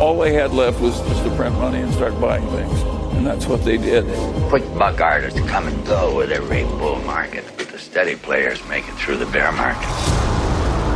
All they had left was just to print money and start buying things. And that's what they did. Quick buck artists come and go with every bull market, but the steady players make it through the bear market.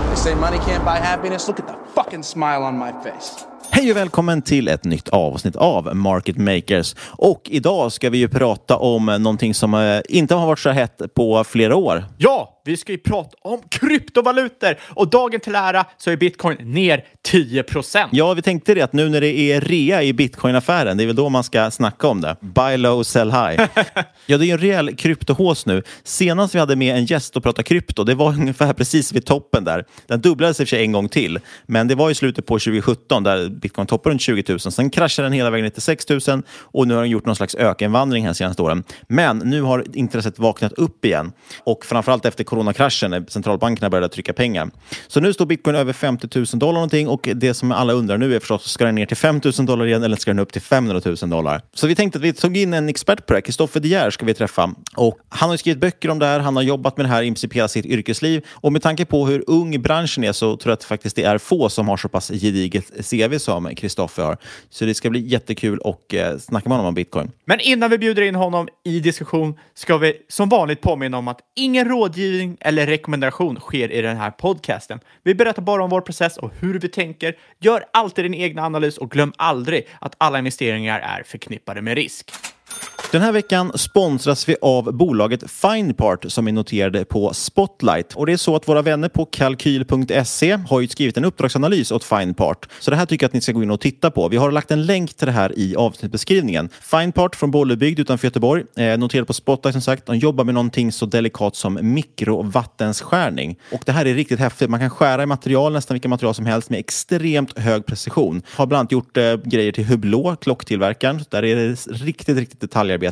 They say money can't buy happiness. Look at the fucking smile on my face. Hej och välkommen till ett nytt avsnitt av Market Makers. Och idag ska vi ju prata om någonting som eh, inte har varit så hett på flera år. Ja, vi ska ju prata om kryptovalutor och dagen till ära så är bitcoin ner 10 procent. Ja, vi tänkte det att nu när det är rea i bitcoinaffären, det är väl då man ska snacka om det. Buy low, sell high. ja, det är ju en rejäl kryptohås nu. Senast vi hade med en gäst och pratade krypto, det var ungefär precis vid toppen där. Den dubblades i och för sig en gång till, men det var i slutet på 2017 där bitcoin toppade runt 20 000. Sen kraschade den hela vägen ner till 6 000 och nu har den gjort någon slags ökenvandring här senaste åren. Men nu har intresset vaknat upp igen och framförallt efter coronakraschen när centralbankerna började trycka pengar. Så nu står bitcoin över 50 000 dollar någonting och det som alla undrar nu är förstås, ska den ner till 5 000 dollar igen eller ska den upp till 500 000 dollar? Så vi tänkte att vi tog in en expert på det här, Kristoffer De Geer ska vi träffa. Och han har skrivit böcker om det här, han har jobbat med det här i princip hela sitt yrkesliv och med tanke på hur ung branschen är så tror jag att faktiskt det är få som har så pass gediget CV som Kristoffer har. Så det ska bli jättekul och eh, snacka med honom om bitcoin. Men innan vi bjuder in honom i diskussion ska vi som vanligt påminna om att ingen rådgivning eller rekommendation sker i den här podcasten. Vi berättar bara om vår process och hur vi tänker. Gör alltid din egna analys och glöm aldrig att alla investeringar är förknippade med risk. Den här veckan sponsras vi av bolaget Finepart som är noterade på Spotlight. Och det är så att våra vänner på kalkyl.se har ju skrivit en uppdragsanalys åt Finepart Så det här tycker jag att ni ska gå in och titta på. Vi har lagt en länk till det här i avsnittbeskrivningen. Finepart från Bollebygd utanför Göteborg, eh, noterade på Spotlight som sagt. De jobbar med någonting så delikat som mikrovattenskärning Och det här är riktigt häftigt. Man kan skära i material, nästan vilka material som helst med extremt hög precision. Har bland annat gjort eh, grejer till Hublå, klocktillverkaren. Där är det riktigt, riktigt detaljarbete.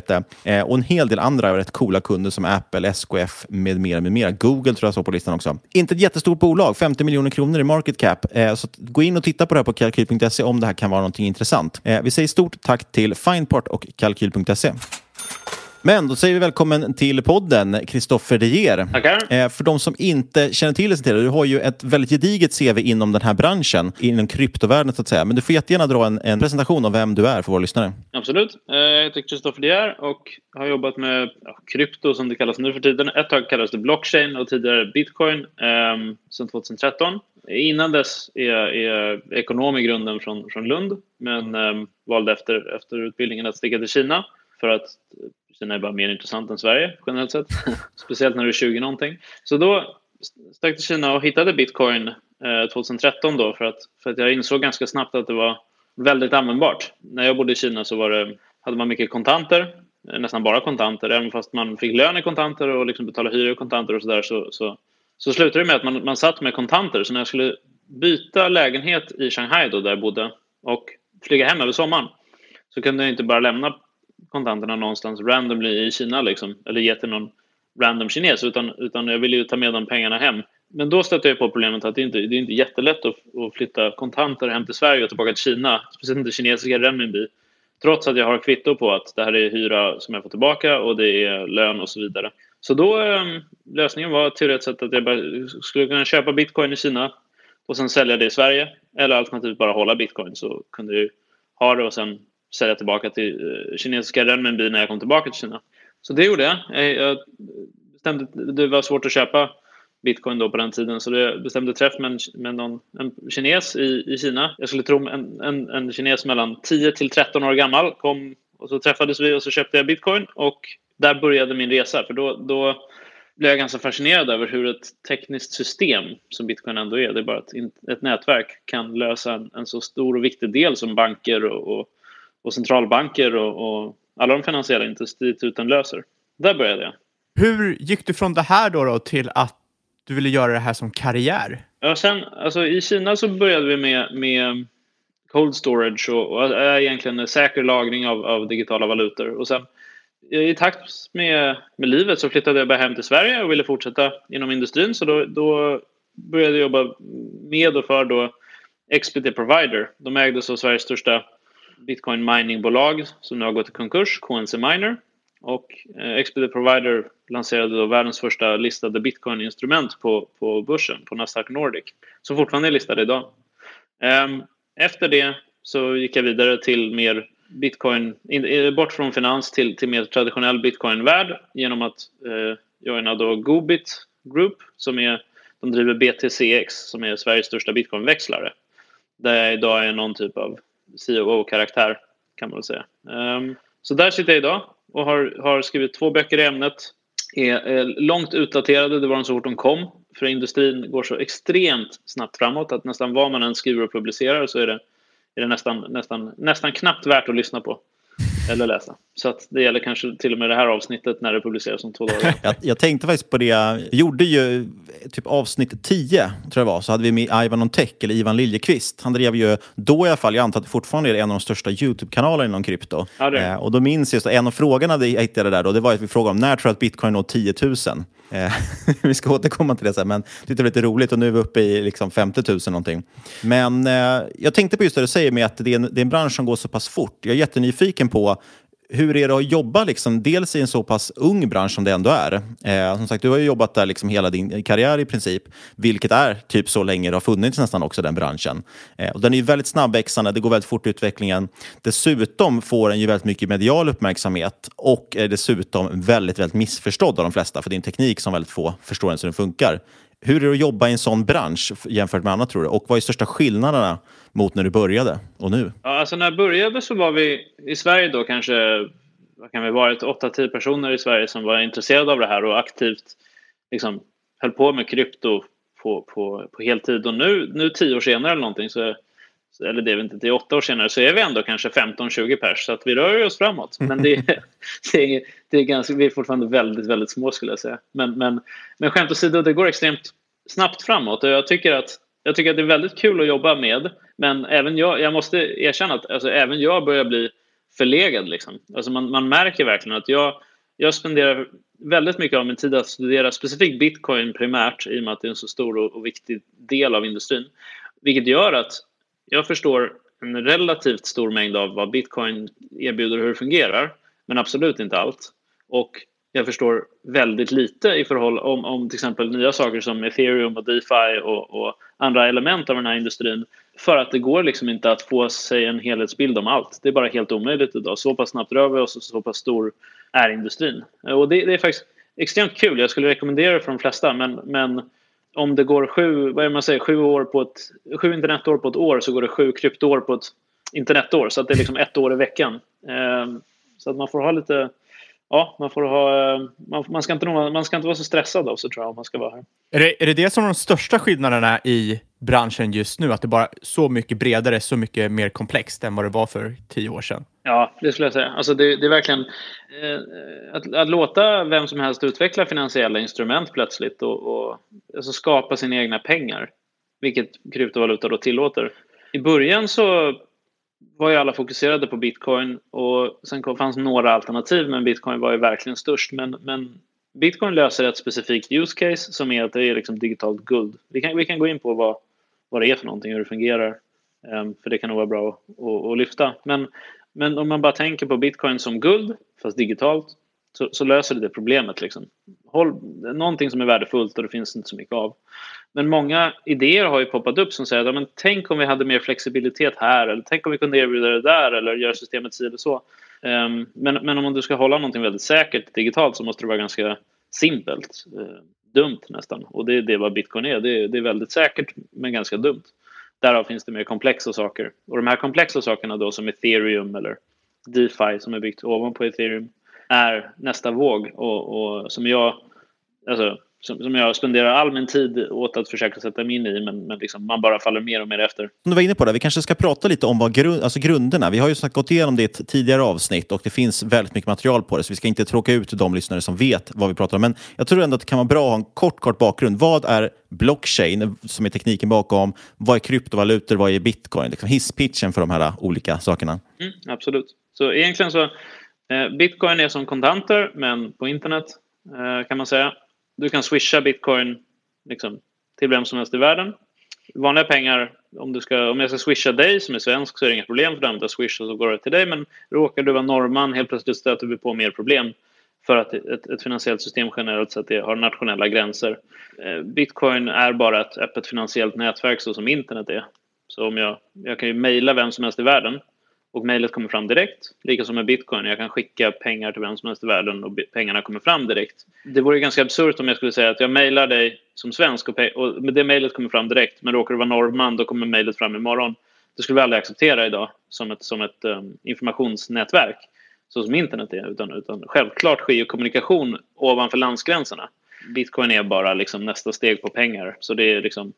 Eh, och en hel del andra rätt coola kunder som Apple, SKF med mera, med mera. Google tror jag står på listan också. Inte ett jättestort bolag, 50 miljoner kronor i market cap. Eh, så gå in och titta på det här på kalkyl.se om det här kan vara någonting intressant. Eh, vi säger stort tack till Findport och kalkyl.se. Men då säger vi välkommen till podden, Kristoffer De Geer. Tackar. Eh, för de som inte känner till dig, du har ju ett väldigt gediget CV inom den här branschen, inom kryptovärlden så att säga. Men du får jättegärna dra en, en presentation av vem du är för våra lyssnare. Absolut. Eh, Jag heter Kristoffer De Geer och har jobbat med krypto som det kallas nu för tiden. Ett tag kallades det blockchain och tidigare bitcoin eh, sedan 2013. Innan dess är jag, är jag ekonom i grunden från, från Lund men eh, valde efter, efter utbildningen att sticka till Kina för att Kina är bara mer intressant än Sverige generellt sett. Speciellt när du är 20 någonting. Så då stack till Kina och hittade bitcoin eh, 2013 då för att, för att jag insåg ganska snabbt att det var väldigt användbart. När jag bodde i Kina så var det, hade man mycket kontanter, eh, nästan bara kontanter. Även fast man fick lön i kontanter och liksom betalade hyra i kontanter och sådär så, så, så slutade det med att man, man satt med kontanter. Så när jag skulle byta lägenhet i Shanghai då, där jag bodde och flyga hem över sommaren så kunde jag inte bara lämna kontanterna någonstans randomly i Kina liksom, eller ge till någon random kines utan, utan jag ville ju ta med de pengarna hem. Men då stötte jag på problemet att det inte det är inte jättelätt att, att flytta kontanter hem till Sverige och tillbaka till Kina, speciellt inte kinesiska renminbi. Trots att jag har kvitto på att det här är hyra som jag får tillbaka och det är lön och så vidare. Så då ehm, lösningen var teoretiskt sett att jag bara skulle kunna köpa bitcoin i Kina och sen sälja det i Sverige. Eller alternativt bara hålla bitcoin så kunde jag ha det och sen sälja tillbaka till eh, kinesiska renminbi när jag kom tillbaka till Kina. Så det gjorde jag. Jag, jag bestämde, det var svårt att köpa bitcoin då på den tiden så jag bestämde träff med en, med någon, en kines i, i Kina. Jag skulle tro en, en, en kines mellan 10 till 13 år gammal kom och så träffades vi och så köpte jag bitcoin och där började min resa för då, då blev jag ganska fascinerad över hur ett tekniskt system som bitcoin ändå är, det är bara ett, ett nätverk, kan lösa en, en så stor och viktig del som banker och, och, och centralbanker och, och alla de finansiella instituten löser. Där började jag. Hur gick du från det här då, då till att du ville göra det här som karriär? Ja, sen, alltså, I Kina så började vi med, med cold storage och, och egentligen säker lagring av, av digitala valutor. Och sen i takt med, med livet så flyttade jag bara hem till Sverige och ville fortsätta inom industrin. Så då, då började jag jobba med och för då Expedit Provider. De ägdes av Sveriges största bitcoin miningbolag som nu har gått i konkurs, KNC Miner. Och eh, Expedit Provider lanserade då världens första listade bitcoin-instrument på, på börsen, på Nasdaq Nordic, som fortfarande är listade idag. Ehm, efter det så gick jag vidare till mer bitcoin, in, eh, bort från finans till, till mer traditionell bitcoin-värld genom att eh, joina då Gobit Group som är, de driver BTCX som är Sveriges största bitcoinväxlare. Där jag idag är någon typ av COO-karaktär kan man väl säga. Um, så där sitter jag idag och har, har skrivit två böcker i ämnet. Är, är långt utdaterade, det var de så fort de kom. För industrin går så extremt snabbt framåt att nästan vad man än skriver och publicerar så är det, är det nästan, nästan, nästan knappt värt att lyssna på eller läsa. Så att det gäller kanske till och med det här avsnittet när det publiceras om två dagar. jag, jag tänkte faktiskt på det. Vi gjorde ju typ avsnitt 10, tror jag var, så hade vi med Ivan Ontech, eller Ivan Liljekvist. Han drev ju då i alla fall, jag antar att det fortfarande är en av de största YouTube-kanalerna inom krypto. Ja, eh, och då minns jag, en av frågorna jag hittade där då, det var att vi frågade om när tror du att bitcoin når 10 000? Eh, vi ska återkomma till det sen, men det är var lite roligt och nu är vi uppe i liksom 50 000 någonting. Men eh, jag tänkte på just det du säger med att det är, en, det är en bransch som går så pass fort. Jag är jättenyfiken på hur är det att jobba liksom, dels i en så pass ung bransch som det ändå är? Eh, som sagt, du har ju jobbat där liksom hela din karriär i princip, vilket är typ så länge det har funnits nästan också den branschen. Eh, och den är ju väldigt snabbväxande, det går väldigt fort i utvecklingen. Dessutom får den ju väldigt mycket medial uppmärksamhet och är dessutom väldigt, väldigt missförstådd av de flesta, för det är en teknik som väldigt få förstår ens hur den funkar. Hur är det att jobba i en sån bransch jämfört med annat tror du? Och vad är största skillnaderna mot när du började och nu? Ja, alltså när jag började så var vi i Sverige då kanske, vad kan vi varit, 8-10 personer i Sverige som var intresserade av det här och aktivt liksom höll på med krypto på, på, på heltid. Och nu, nu tio år senare eller någonting, så, eller det är inte, det är åtta år senare, så är vi ändå kanske 15-20 pers. Så att vi rör oss framåt. Men det, det, är, det är ganska, vi är fortfarande väldigt, väldigt små skulle jag säga. Men, men, men skämt åsido, det går extremt snabbt framåt och jag tycker att jag tycker att det är väldigt kul att jobba med. Men även jag, jag måste erkänna att alltså, även jag börjar bli förlegad. Liksom. Alltså man, man märker verkligen att jag, jag spenderar väldigt mycket av min tid att studera specifikt bitcoin primärt i och med att det är en så stor och, och viktig del av industrin. Vilket gör att jag förstår en relativt stor mängd av vad bitcoin erbjuder och hur det fungerar. Men absolut inte allt. Och jag förstår väldigt lite i förhåll om, om till exempel nya saker som ethereum och DeFi och, och, andra element av den här industrin. För att det går liksom inte att få sig en helhetsbild om allt. Det är bara helt omöjligt idag. Så pass snabbt rör vi oss och så pass stor är industrin. Och det, det är faktiskt extremt kul. Jag skulle rekommendera det för de flesta. Men, men om det går sju, vad är man säger, sju, år på ett, sju internetår på ett år så går det sju kryptoår på ett internetår. Så att det är liksom ett år i veckan. Ehm, så att man får ha lite ja, man, får ha, man, man, ska inte, man ska inte vara så stressad av sig tror jag om man ska vara här. Är det, är det det som är de största skillnaderna i branschen just nu? Att det bara är så mycket bredare, så mycket mer komplext än vad det var för tio år sedan? Ja, det skulle jag säga. Alltså det, det är verkligen eh, att, att, låta vem som helst utveckla finansiella instrument plötsligt och, och alltså skapa sina egna pengar, vilket kryptovaluta då tillåter. I början så var ju alla fokuserade på bitcoin och sen fanns några alternativ men bitcoin var ju verkligen störst. Men, men bitcoin löser ett specifikt use case som är att det är liksom digitalt guld. Vi kan, vi kan gå in på vad, vad det är för någonting och hur det fungerar. Um, för det kan nog vara bra att, att, att, lyfta. Men, men om man bara tänker på bitcoin som guld, fast digitalt, så, så löser det det problemet. Liksom. Håll, någonting som är värdefullt och det finns inte så mycket av. Men många idéer har ju poppat upp som säger att men tänk om vi hade mer flexibilitet här eller tänk om vi kunde erbjuda det där eller göra systemet si eller så. Um, men, men om du ska hålla någonting väldigt säkert digitalt så måste det vara ganska simpelt. Uh, dumt nästan. Och det är det vad bitcoin är. Det, är. det är väldigt säkert men ganska dumt. Därav finns det mer komplexa saker. Och de här komplexa sakerna då som ethereum eller DeFi som är byggt ovanpå ethereum är nästa våg och, och som jag alltså, som, som jag spenderar all min tid åt att försöka sätta mig in i, men, men liksom, man bara faller mer och mer efter. Som du var inne på, det, vi kanske ska prata lite om vad grund, alltså grunderna. Vi har ju gått igenom det i ett tidigare avsnitt och det finns väldigt mycket material på det, så vi ska inte tråka ut de lyssnare som vet vad vi pratar om. Men jag tror ändå att det kan vara bra att ha en kort, kort bakgrund. Vad är blockchain, som är tekniken bakom? Vad är kryptovalutor? Vad är bitcoin? Liksom hisspitchen för de här olika sakerna. Mm, absolut. Så egentligen så, Eh, bitcoin är som kontanter, men på internet eh, kan man säga du kan swisha bitcoin liksom, till vem som helst i världen. Vanliga pengar, om, du ska, om jag ska swisha dig som är svensk så är det inga problem för du använder swish och så går det till dig. Men råkar du vara norrman helt plötsligt stöter vi på mer problem för att ett, ett finansiellt system generellt sett har nationella gränser. Eh, bitcoin är bara ett öppet finansiellt nätverk så som internet är. Så om jag, jag kan ju mejla vem som helst i världen och mejlet kommer fram direkt. Likaså med bitcoin. Jag kan skicka pengar till vem som helst i världen och pengarna kommer fram direkt. Det vore ganska absurt om jag skulle säga att jag mejlar dig som svensk och, och det mejlet kommer fram direkt. Men råkar du vara norrman då kommer mejlet fram imorgon. Det skulle vi aldrig acceptera idag som ett, som ett um, informationsnätverk så som internet är. Utan, utan självklart sker kommunikation ovanför landsgränserna bitcoin är bara liksom nästa steg på pengar. Så det är liksom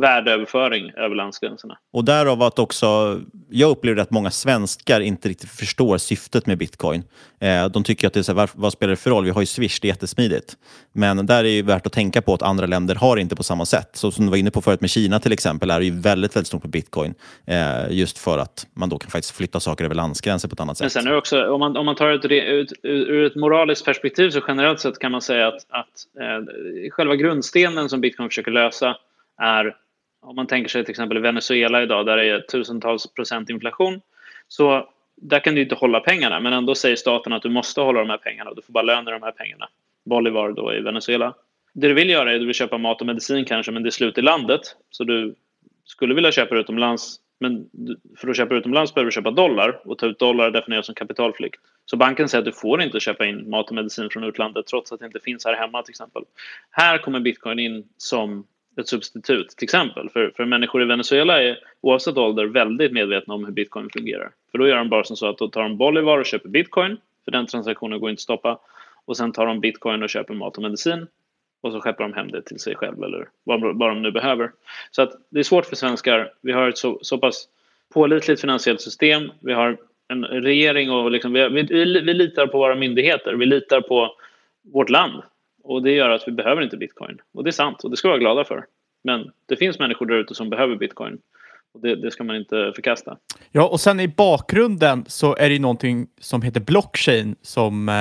värdeöverföring över landsgränserna. Och därav att också, jag upplever att många svenskar inte riktigt förstår syftet med bitcoin. Eh, de tycker att det är så här, vad spelar det för roll? Vi har ju Swish, det är jättesmidigt. Men där är det värt att tänka på att andra länder har inte på samma sätt. Så som du var inne på förut med Kina till exempel, är det ju väldigt, väldigt stort på bitcoin. Eh, just för att man då kan faktiskt flytta saker över landsgränser på ett annat sätt. Men sen är det också, om man, om man tar det ut, ut, ur ett moraliskt perspektiv så generellt sett kan man säga att, att eh, själva grundstenen som bitcoin försöker lösa är, om man tänker sig till exempel Venezuela idag där det är tusentals procent inflation, så där kan du inte hålla pengarna, men ändå säger staten att du måste hålla de här pengarna och du får bara lön i de här pengarna. Bolivar då i Venezuela. Det du vill göra är att du vill köpa mat och medicin kanske, men det är slut i landet. Så du skulle vilja köpa utomlands, men för att köpa utomlands behöver du köpa dollar och ta ut dollar definieras som kapitalflykt. Så banken säger att du får inte köpa in mat och medicin från utlandet trots att det inte finns här hemma till exempel. Här kommer bitcoin in som ett substitut till exempel. För, för människor i Venezuela är oavsett ålder väldigt medvetna om hur bitcoin fungerar. För då gör de bara som så att då tar de Bolivar och köper bitcoin, för den transaktionen går inte att stoppa. Och sen tar de bitcoin och köper mat och medicin. Och så skeppar de hem det till sig själv eller vad, vad de nu behöver. Så att det är svårt för svenskar. Vi har ett så, så pass pålitligt finansiellt system. Vi har en regering och liksom, vi, vi, vi litar på våra myndigheter. Vi litar på vårt land och det gör att vi behöver inte bitcoin. Och det är sant och det ska vi vara glada för. Men det finns människor där ute som behöver bitcoin. Och det, det, ska man inte förkasta. Ja, och sen i bakgrunden så är det någonting som heter blockchain som äh,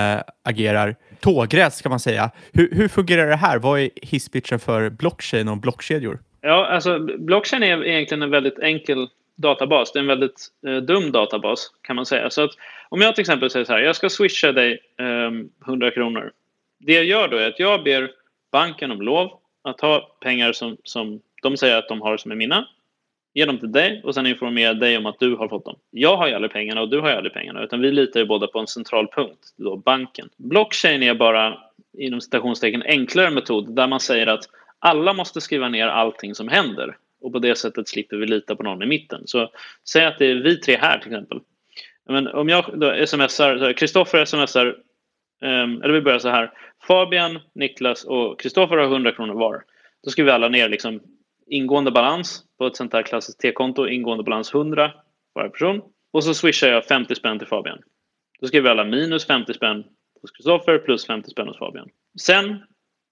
agerar tågräs kan man säga. Hur, hur fungerar det här? Vad är hisspitchen för blockchain och blockkedjor? Ja, alltså blockchain är egentligen en väldigt enkel databas. Det är en väldigt eh, dum databas kan man säga. Så att om jag till exempel säger så här, jag ska swisha dig eh, 100 kronor. Det jag gör då är att jag ber banken om lov att ha pengar som, som de säger att de har som är mina. Ge dem till dig och sen informera dig om att du har fått dem. Jag har ju aldrig pengarna och du har ju aldrig pengarna utan vi litar ju båda på en central punkt, då banken. Blockchain är bara inom citationstecken enklare metod där man säger att alla måste skriva ner allting som händer och på det sättet slipper vi lita på någon i mitten. Så säg att det är vi tre här till exempel. Men om jag då smsar, Kristoffer smsar, um, eller vi börjar så här. Fabian, Niklas och Kristoffer har 100 kronor var. Då skriver vi alla ner liksom ingående balans på ett sånt här klassiskt T-konto, ingående balans 100 varje person. Och så swishar jag 50 spänn till Fabian. Då skriver vi alla minus 50 spänn hos Kristoffer plus 50 spänn hos Fabian. Sen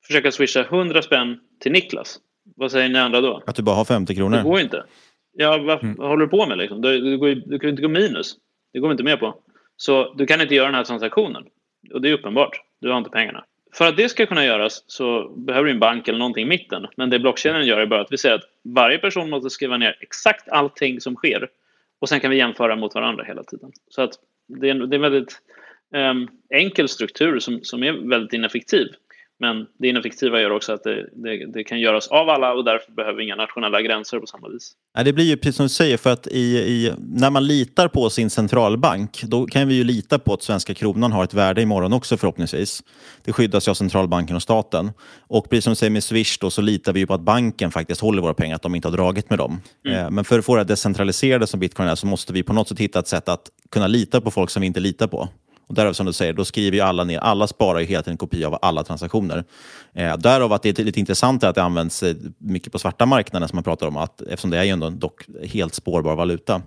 försöka swisha 100 spänn till Niklas. Vad säger ni andra då? Att du bara har 50 kronor? Det går inte. Ja, vad mm. håller du på med liksom? Du, du, går, du kan inte gå minus. Det går vi inte med på. Så du kan inte göra den här transaktionen. Och det är uppenbart. Du har inte pengarna. För att det ska kunna göras så behöver du en bank eller någonting i mitten. Men det blockkedjan gör är bara att vi säger att varje person måste skriva ner exakt allting som sker. Och sen kan vi jämföra mot varandra hela tiden. Så att det är en, det är en väldigt um, enkel struktur som, som är väldigt ineffektiv. Men det ineffektiva gör också att det, det, det, kan göras av alla och därför behöver vi inga nationella gränser på samma vis. Nej, det blir ju precis som du säger, för att i, i, när man litar på sin centralbank, då kan vi ju lita på att svenska kronan har ett värde imorgon också förhoppningsvis. Det skyddas ju av centralbanken och staten. Och precis som du säger med Swish då, så litar vi ju på att banken faktiskt håller våra pengar, att de inte har dragit med dem. Mm. Eh, men för att få det decentraliserade som bitcoin är så måste vi på något sätt hitta ett sätt att kunna lita på folk som vi inte litar på. Och därav som du säger, då skriver ju alla ner, alla sparar ju hela tiden en kopia av alla transaktioner. Eh, därav att det är lite intressant att det används eh, mycket på svarta marknaden som man pratar om, att, eftersom det är ju ändå dock helt spårbar valuta.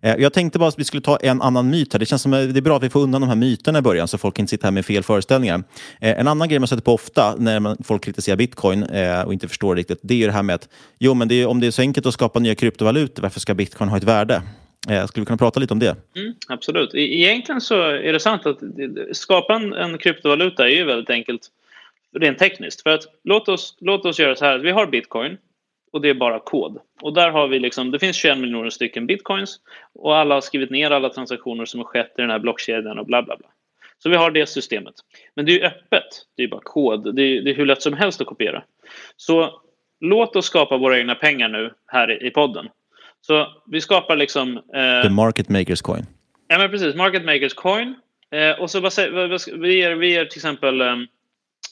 Eh, jag tänkte bara att vi skulle ta en annan myt här. Det känns som eh, det är bra att vi får undan de här myterna i början så folk inte sitter här med fel föreställningar. Eh, en annan grej man sätter på ofta när man, folk kritiserar bitcoin eh, och inte förstår riktigt, det är det här med att jo, men det är, om det är så enkelt att skapa nya kryptovalutor, varför ska bitcoin ha ett värde? Eh, skulle vi kunna prata lite om det? Mm, absolut. E-, egentligen så är det sant att skapa en, en kryptovaluta är ju väldigt enkelt rent tekniskt. För att låt oss, låt oss göra så här. Vi har bitcoin och det är bara kod. Och där har vi liksom, det finns 21 miljoner stycken bitcoins och alla har skrivit ner alla transaktioner som har skett i den här blockkedjan och bla bla bla. Så vi har det systemet. Men det är ju öppet. Det är bara kod. Det är, det är hur lätt som helst att kopiera. Så låt oss skapa våra egna pengar nu här i podden. Så vi skapar liksom... Eh, The market makers coin. Ja, men precis. Market makers coin. Eh, och så vi, ger, vi ger till exempel eh,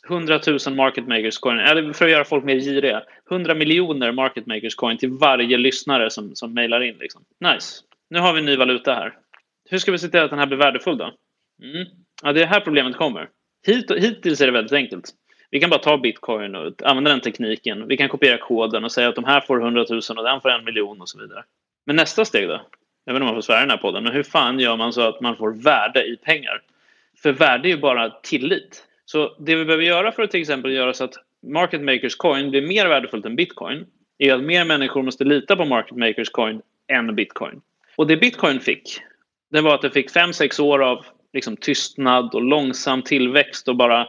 100 000 market makers coin. Eller för att göra folk mer giriga. 100 miljoner market makers coin till varje lyssnare som, som mejlar in. Liksom. Nice. Nu har vi en ny valuta här. Hur ska vi se till att den här blir värdefull då? Mm. Ja, det är här problemet kommer. Hit, hittills är det väldigt enkelt. Vi kan bara ta bitcoin och använda den tekniken. Vi kan kopiera koden och säga att de här får 100 000 och den får en miljon och så vidare. Men nästa steg då? Jag vet inte om man får svära i den här podden, men hur fan gör man så att man får värde i pengar? För värde är ju bara tillit. Så det vi behöver göra för att till exempel göra så att market makers coin blir mer värdefullt än bitcoin är att mer människor måste lita på market makers coin än bitcoin. Och det bitcoin fick, det var att det fick 5-6 år av liksom tystnad och långsam tillväxt och bara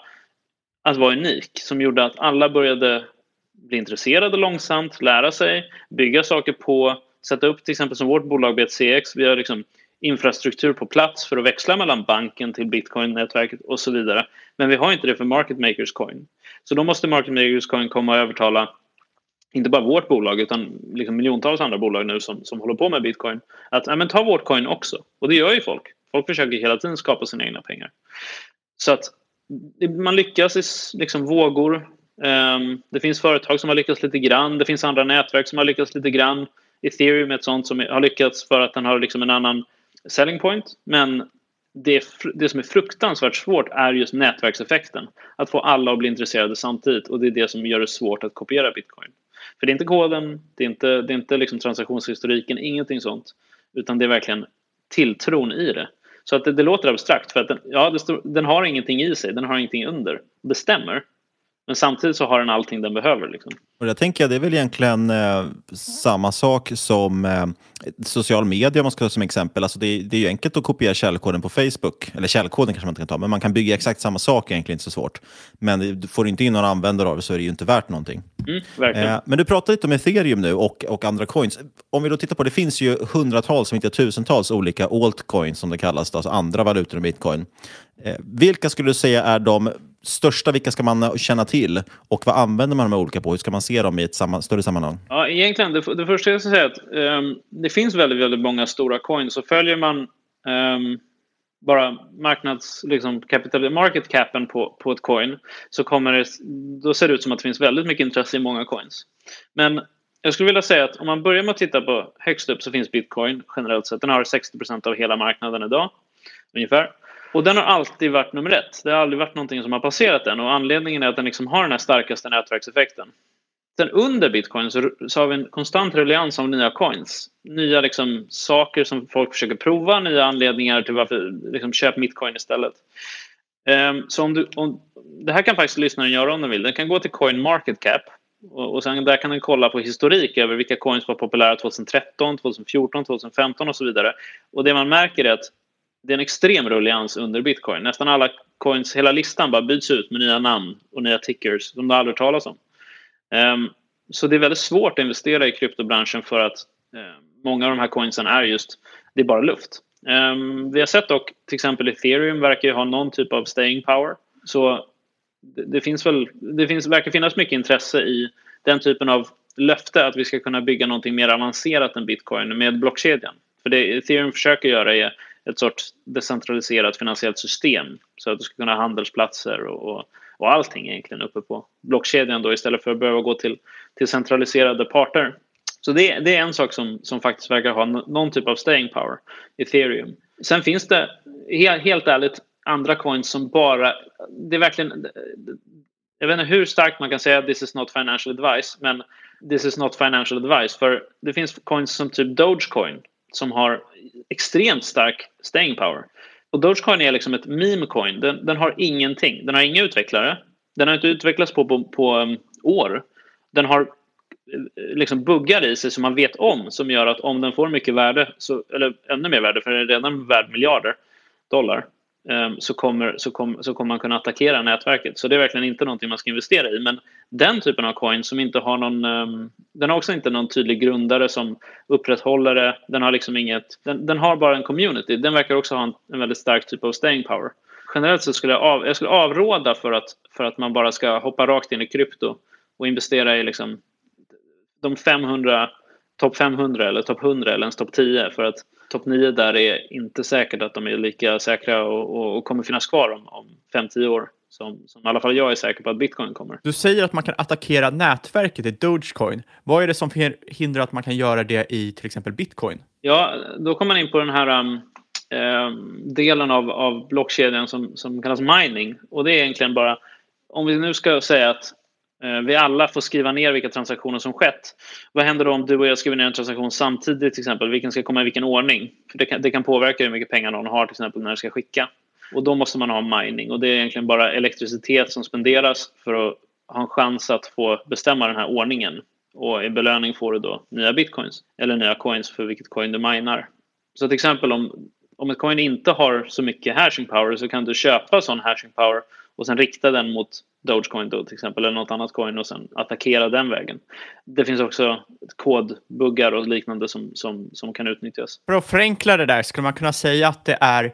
att vara unik som gjorde att alla började bli intresserade långsamt, lära sig, bygga saker på, sätta upp till exempel som vårt bolag BTCX. Vi har liksom infrastruktur på plats för att växla mellan banken till bitcoin-nätverket och så vidare. Men vi har inte det för Market Makers Coin. Så då måste Market Makers Coin komma och övertala inte bara vårt bolag utan liksom miljontals andra bolag nu som, som håller på med bitcoin. Att ja, men ta vårt coin också. Och det gör ju folk. Folk försöker hela tiden skapa sina egna pengar. Så att man lyckas i liksom vågor. Um, det finns företag som har lyckats lite grann. Det finns andra nätverk som har lyckats lite grann. Ethereum är ett sånt som har lyckats för att den har liksom en annan selling point. Men det, det som är fruktansvärt svårt är just nätverkseffekten. Att få alla att bli intresserade samtidigt och det är det som gör det svårt att kopiera bitcoin. För det är inte koden, det är inte, det är inte liksom transaktionshistoriken, ingenting sånt. Utan det är verkligen tilltron i det. Så att det, det låter abstrakt för att den, ja, det, den har ingenting i sig, den har ingenting under. Det stämmer. Men samtidigt så har den allting den behöver. Liksom. Och jag tänker det är väl egentligen eh, samma sak som eh, social media om man ska ta som exempel. Alltså det, det är ju enkelt att kopiera källkoden på Facebook. Eller källkoden kanske man inte kan ta, men man kan bygga exakt samma sak egentligen inte så svårt. Men du får inte in några användare av det så är det ju inte värt någonting. Mm, eh, men du pratar lite om ethereum nu och, och andra coins. Om vi då tittar på det finns ju hundratals, om inte tusentals olika altcoins som det kallas, alltså andra valutor än bitcoin. Eh, vilka skulle du säga är de största, vilka ska man känna till? Och vad använder man de här olika på? Hur ska man se dem i ett samma, större sammanhang? Ja, egentligen, det, det första jag ska säga är att um, det finns väldigt, väldigt många stora coins. Så följer man um, bara marknads, liksom, capital, market capen på, på ett coin så kommer det, då ser det ut som att det finns väldigt mycket intresse i många coins. Men jag skulle vilja säga att om man börjar med att titta på högst upp så finns bitcoin generellt sett. Den har 60% av hela marknaden idag ungefär. Och den har alltid varit nummer ett. Det har aldrig varit någonting som har passerat den och anledningen är att den liksom har den här starkaste nätverkseffekten. Sen under bitcoin så, så har vi en konstant ruljans av nya coins. Nya liksom, saker som folk försöker prova, nya anledningar till varför liksom, köp bitcoin istället. Um, så om du, om, det här kan faktiskt lyssnaren göra om den vill. Den kan gå till Coin Market Cap och, och sen där kan den kolla på historik över vilka coins var populära 2013, 2014, 2015 och så vidare. Och det man märker är att det är en extrem rullians under bitcoin. Nästan alla coins, hela listan bara byts ut med nya namn och nya tickers som du aldrig hört talas om. Um, så det är väldigt svårt att investera i kryptobranschen för att uh, många av de här coinsen är just, det är bara luft. Um, vi har sett dock till exempel ethereum verkar ju ha någon typ av staying power. Så det, det finns väl, det finns, verkar finnas mycket intresse i den typen av löfte att vi ska kunna bygga någonting mer avancerat än bitcoin med blockkedjan. För det ethereum försöker göra är ett sorts decentraliserat finansiellt system så att du ska kunna ha handelsplatser och, och, och allting egentligen uppe på blockkedjan då istället för att behöva gå till, till centraliserade parter. Så det, det är en sak som, som faktiskt verkar ha någon typ av staying power, ethereum. Sen finns det helt, helt ärligt andra coins som bara, det är verkligen, jag vet inte hur starkt man kan säga this is not financial advice, men this is not financial advice. För det finns coins som typ Dogecoin som har extremt stark staying power. Och Dogecoin är liksom ett meme coin. Den, den, har ingenting. Den har inga utvecklare. Den har inte utvecklats på, på, på um, år. Den har eh, liksom buggar i sig som man vet om som gör att om den får mycket värde, så, eller ännu mer värde för den är redan värd miljarder dollar, Ehm, så, kommer, så, kom, så kommer man kunna attackera nätverket. Så det är verkligen inte någonting man ska investera i. Men den typen av coin som inte har någon... Um, den har också inte någon tydlig grundare som upprätthåller det. Den har liksom inget... Den, den har bara en community. Den verkar också ha en, en väldigt stark typ av staying power. Generellt så skulle jag, av, jag skulle avråda för att, för att man bara ska hoppa rakt in i krypto och investera i liksom de 500, topp 500 eller topp 100 eller ens topp 10 för att topp 9 där är inte säkert att de är lika säkra och, och, och kommer finnas kvar om, om 5-10 år som, som i alla fall jag är säker på att bitcoin kommer. Du säger att man kan attackera nätverket i Dogecoin. Vad är det som hindrar att man kan göra det i till exempel bitcoin? Ja, då kommer man in på den här um, um, delen av, av blockkedjan som, som kallas mining. Och det är egentligen bara, om vi nu ska säga att Eh, vi alla får skriva ner vilka transaktioner som skett. Vad händer då om du och jag skriver ner en transaktion samtidigt till exempel? Vilken ska komma i vilken ordning? För det kan, det kan påverka hur mycket pengar någon har till exempel när den ska skicka. Och då måste man ha mining och det är egentligen bara elektricitet som spenderas för att ha en chans att få bestämma den här ordningen. Och i belöning får du då nya bitcoins eller nya coins för vilket coin du minar. Så till exempel om, om ett coin inte har så mycket hashing power så kan du köpa sån hashing power och sen rikta den mot Dogecoin då till exempel eller något annat coin och sen attackera den vägen. Det finns också kodbuggar och liknande som, som, som kan utnyttjas. För att förenkla det där skulle man kunna säga att det är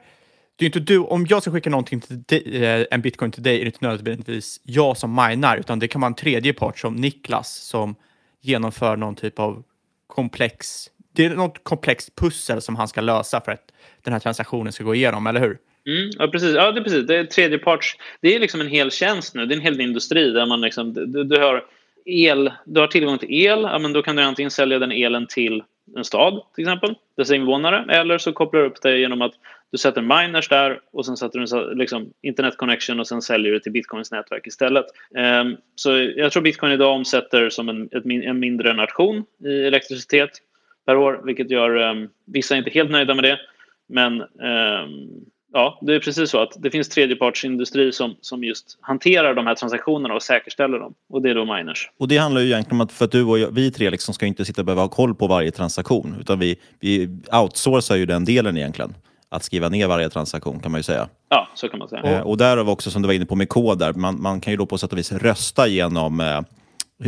det är inte du, om jag ska skicka någonting till dig, eh, en bitcoin till dig är det inte nödvändigtvis jag som minar, utan det kan vara en tredje part som Niklas som genomför någon typ av komplex, det är något komplext pussel som han ska lösa för att den här transaktionen ska gå igenom, eller hur? Mm, ja, precis. Ja, det är precis. Det är tredjeparts... Det är liksom en hel tjänst nu. Det är en hel industri där man liksom... Du, du har el, du har tillgång till el, ja, men då kan du antingen sälja den elen till en stad till exempel, dess invånare, eller så kopplar du upp det genom att du sätter miners där och sen sätter du liksom internet connection och sen säljer du till bitcoins nätverk istället. Um, så jag tror bitcoin idag omsätter som en, ett, en mindre nation i elektricitet per år, vilket gör um, vissa inte helt nöjda med det. Men um, ja, det är precis så att det finns tredjepartsindustri som, som just hanterar de här transaktionerna och säkerställer dem. Och det är då miners. Och det handlar ju egentligen om att för att du och jag, vi tre liksom ska inte sitta och behöva ha koll på varje transaktion, utan vi, vi outsourcar ju den delen egentligen. Att skriva ner varje transaktion kan man ju säga. Ja, så kan man säga. Eh, och därav också, som du var inne på med kod, där, man, man kan ju då på sätt och vis rösta genom eh,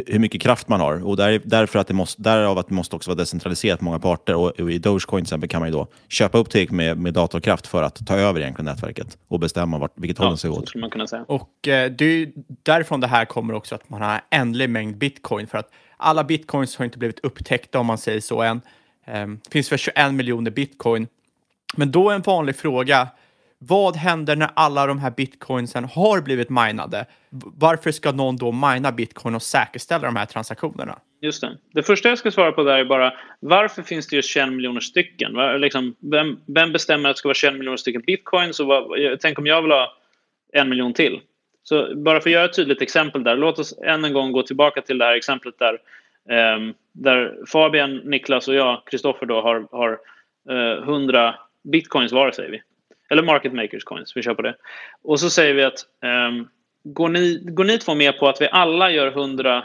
hur mycket kraft man har. Och där, därför att det måste, därav att det måste också vara decentraliserat på många parter. Och, och i Dogecoin till exempel kan man ju då köpa upp tillräckligt med, med datorkraft för att ta över egentligen nätverket och bestämma vart, vilket håll den ska gå åt. man kunna säga. Och eh, det är därifrån det här kommer också att man har en ändlig mängd bitcoin för att alla bitcoins har inte blivit upptäckta om man säger så än. Ehm, Det finns för 21 miljoner bitcoin. Men då är en vanlig fråga, vad händer när alla de här bitcoinsen har blivit minade? Varför ska någon då mina bitcoin och säkerställa de här transaktionerna? Just det. Det första jag ska svara på där är bara varför finns det just 21 miljoner stycken? Liksom, vem, vem bestämmer att det ska vara 21 miljoner stycken bitcoins? Och vad, tänk om jag vill ha en miljon till? Så bara för att göra ett tydligt exempel där. Låt oss än en gång gå tillbaka till det här exemplet där, eh, där Fabian, Niklas och jag, Kristoffer, då har, har eh, 100 bitcoins var säger vi. Eller market makers coins, vi kör på det. Och så säger vi att um, går, ni, går ni två med på att vi alla gör 100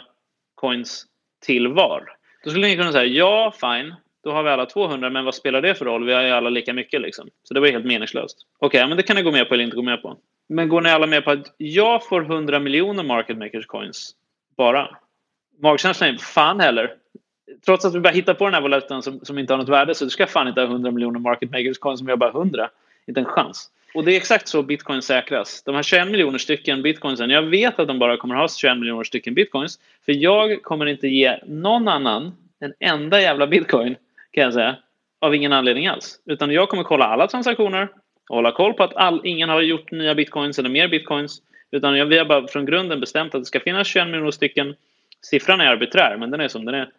coins till var? Då skulle ni kunna säga ja, fine. Då har vi alla 200, men vad spelar det för roll? Vi har ju alla lika mycket. Liksom. Så det var ju helt meningslöst. Okej, men det kan ni gå med på eller inte gå med på. Men går ni alla med på att jag får 100 miljoner market makers coins bara? Magkänslan är fan heller. Trots att vi bara hittar på den här valutan som, som inte har något värde så du ska fan inte ha 100 miljoner market makers coins som vi har bara 100. Inte en chans. Och det är exakt så bitcoin säkras. De här 21 miljoner stycken bitcoinsen, jag vet att de bara kommer ha 21 miljoner stycken bitcoins. För jag kommer inte ge någon annan en enda jävla bitcoin, kan jag säga, av ingen anledning alls. Utan jag kommer kolla alla transaktioner och hålla koll på att all, ingen har gjort nya bitcoins eller mer bitcoins. Utan jag, vi har bara från grunden bestämt att det ska finnas 21 miljoner stycken. Siffran är arbiträr, men den är som den är.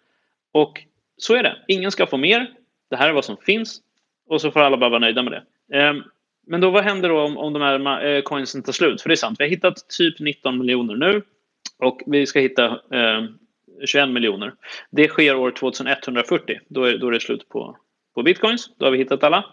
Och så är det. Ingen ska få mer. Det här är vad som finns. Och så får alla bara vara nöjda med det. Ehm, men då vad händer då om, om de här eh, coinsen tar slut? För det är sant, vi har hittat typ 19 miljoner nu. Och vi ska hitta eh, 21 miljoner. Det sker år 2140. Då är, då är det slut på, på bitcoins. Då har vi hittat alla.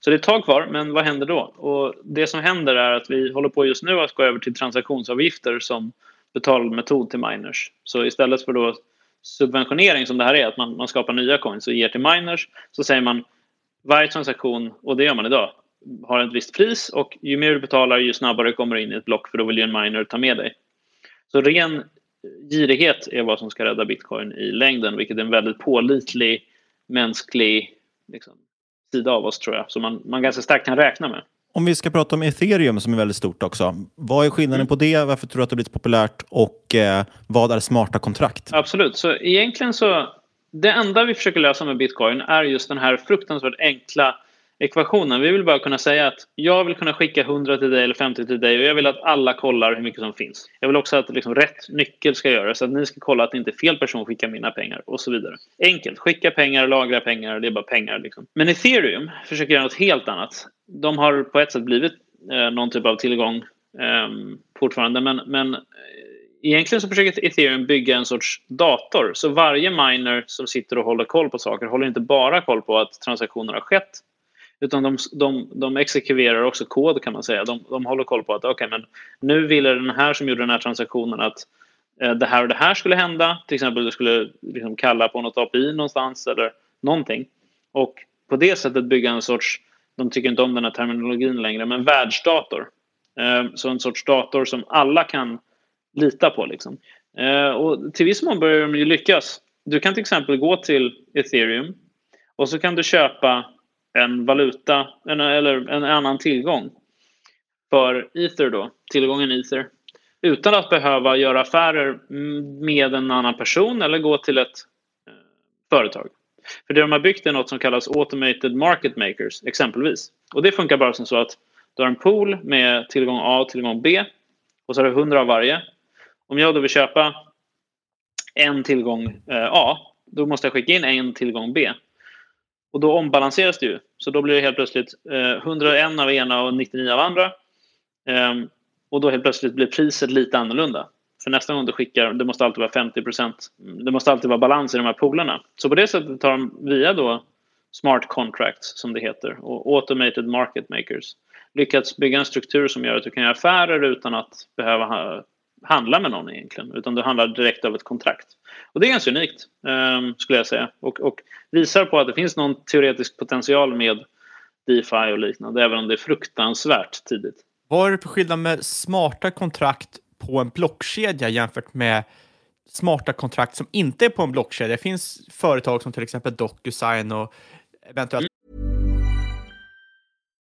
Så det är ett tag kvar, men vad händer då? Och det som händer är att vi håller på just nu att gå över till transaktionsavgifter som betalmetod till miners. Så istället för då subventionering som det här är, att man, man skapar nya coins och ger till miners, så säger man varje transaktion, och det gör man idag, har ett visst pris och ju mer du betalar ju snabbare kommer du in i ett block för då vill ju en miner ta med dig. Så ren girighet är vad som ska rädda bitcoin i längden, vilket är en väldigt pålitlig mänsklig liksom, sida av oss tror jag, som man, man ganska starkt kan räkna med. Om vi ska prata om ethereum som är väldigt stort också. Vad är skillnaden på det? Varför tror du att det har blivit populärt? Och eh, vad är smarta kontrakt? Absolut. Så egentligen så... Det enda vi försöker lösa med bitcoin är just den här fruktansvärt enkla ekvationen. Vi vill bara kunna säga att jag vill kunna skicka 100 till dig eller 50 till dig och jag vill att alla kollar hur mycket som finns. Jag vill också att liksom rätt nyckel ska göras, så att ni ska kolla att inte fel person skickar mina pengar och så vidare. Enkelt. Skicka pengar, lagra pengar, det är bara pengar. Liksom. Men ethereum försöker göra något helt annat. De har på ett sätt blivit eh, någon typ av tillgång eh, fortfarande, men, men Egentligen så försöker ethereum bygga en sorts dator. Så varje miner som sitter och håller koll på saker håller inte bara koll på att transaktioner har skett. Utan de, de, de exekverar också kod kan man säga. De, de håller koll på att okay, men nu ville den här som gjorde den här transaktionen att eh, det här och det här skulle hända. Till exempel du skulle liksom kalla på något API någonstans eller någonting. Och på det sättet bygga en sorts, de tycker inte om den här terminologin längre, men världsdator. Eh, så en sorts dator som alla kan lita på. Liksom. Eh, och till viss mån börjar de ju lyckas. Du kan till exempel gå till ethereum och så kan du köpa en valuta en, eller en annan tillgång för ether då, tillgången ether utan att behöva göra affärer med en annan person eller gå till ett eh, företag. För det de har byggt är något som kallas automated market makers exempelvis. Och det funkar bara som så att du har en pool med tillgång A och tillgång B och så har du 100 av varje om jag då vill köpa en tillgång eh, A, då måste jag skicka in en tillgång B. Och då ombalanseras det ju. Så då blir det helt plötsligt eh, 101 av ena och 99 av andra. Ehm, och då helt plötsligt blir priset lite annorlunda. För nästa gång du skickar, det måste alltid vara 50% Det måste alltid vara balans i de här poolerna. Så på det sättet tar de via då smart contracts som det heter och automated market makers lyckats bygga en struktur som gör att du kan göra affärer utan att behöva handla med någon egentligen utan du handlar direkt av ett kontrakt. Och det är ganska unikt eh, skulle jag säga och, och, visar på att det finns någon teoretisk potential med DeFi och liknande även om det är fruktansvärt tidigt. Vad är det för skillnad med smarta kontrakt på en blockkedja jämfört med smarta kontrakt som inte är på en blockkedja? Det finns företag som till exempel DocuSign och eventuellt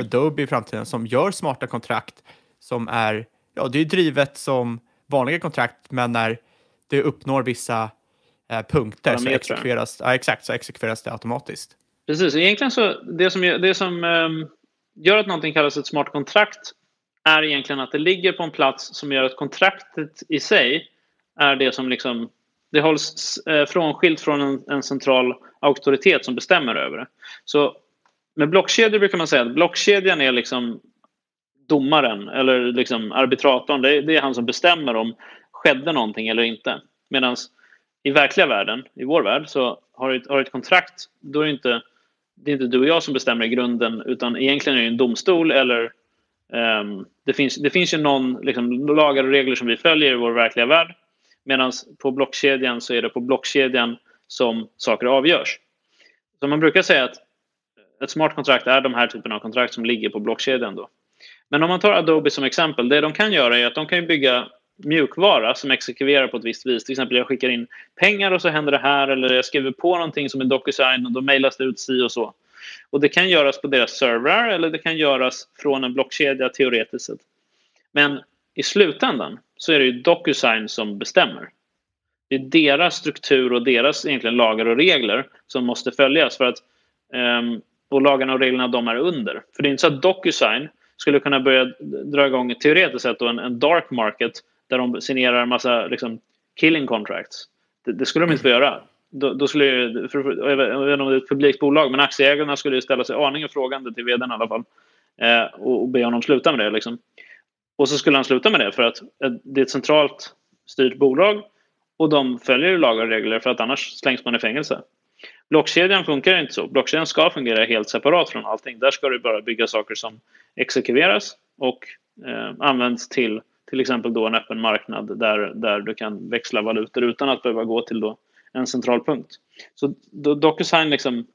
Adobe i framtiden som gör smarta kontrakt som är, ja det är drivet som vanliga kontrakt men när det uppnår vissa eh, punkter så exekveras, ja, exakt, så exekveras det automatiskt. Precis, egentligen så det som, det som um, gör att någonting kallas ett smart kontrakt är egentligen att det ligger på en plats som gör att kontraktet i sig är det som liksom det hålls eh, frånskilt från en, en, central auktoritet som bestämmer över det. Så med blockkedjor brukar man säga att blockkedjan är liksom domaren eller liksom arbitratorn. Det är, det är han som bestämmer om skedde någonting eller inte. Medan i verkliga världen, i vår värld, så har du ett, har ett kontrakt, då är det inte, det är inte du och jag som bestämmer i grunden utan egentligen är det en domstol eller um, det, finns, det finns ju någon liksom, lagar och regler som vi följer i vår verkliga värld medan på blockkedjan så är det på blockkedjan som saker avgörs. Så man brukar säga att ett smart kontrakt är de här typen av kontrakt som ligger på blockkedjan. Då. Men om man tar Adobe som exempel, det de kan göra är att de kan bygga mjukvara som exekverar på ett visst vis. Till exempel jag skickar in pengar och så händer det här eller jag skriver på någonting som är DocuSign och då mejlas det ut si och så. Och det kan göras på deras servrar eller det kan göras från en blockkedja teoretiskt sett. Men i slutändan så är det ju DocuSign som bestämmer. Det är deras struktur och deras egentligen lagar och regler som måste följas för att um, och lagarna och reglerna de är under. För det är inte så att DocuSign skulle kunna börja dra igång teoretiskt sett en, en dark market där de signerar en massa liksom, killing contracts. Det, det, skulle de inte få göra. Då, då skulle, för, jag vet inte om det är ett publikt bolag, men aktieägarna skulle ställa sig aningen frågande till vdn i alla fall. eh, och, och be honom sluta med det. Liksom. Och så skulle han sluta med det för att eh, det är ett centralt styrt bolag och de följer lagar och regler för att annars slängs man i fängelse. Blockkedjan funkar inte så. Blockkedjan ska fungera helt separat från allting. Där ska du bara bygga saker som exekveras och eh, används till till exempel då en öppen marknad där, där du kan växla valutor utan att behöva gå till då en central punkt. Så då, DocuSign, liksom,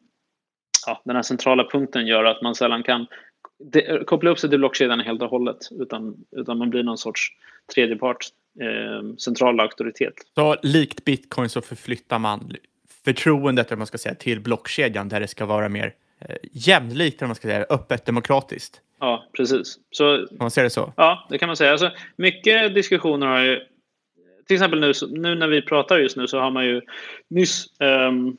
ja, den här centrala punkten gör att man sällan kan de, koppla upp sig till blockkedjan helt och hållet utan, utan man blir någon sorts tredjepart, eh, central auktoritet. Så likt bitcoin så förflyttar man förtroendet, man ska säga, till blockkedjan där det ska vara mer eh, jämlikt, eller man ska säga, öppet demokratiskt. Ja, precis. Så, man ser det så? Ja, det kan man säga. Alltså, mycket diskussioner har ju... Till exempel nu, nu när vi pratar just nu så har man ju nyss... Um,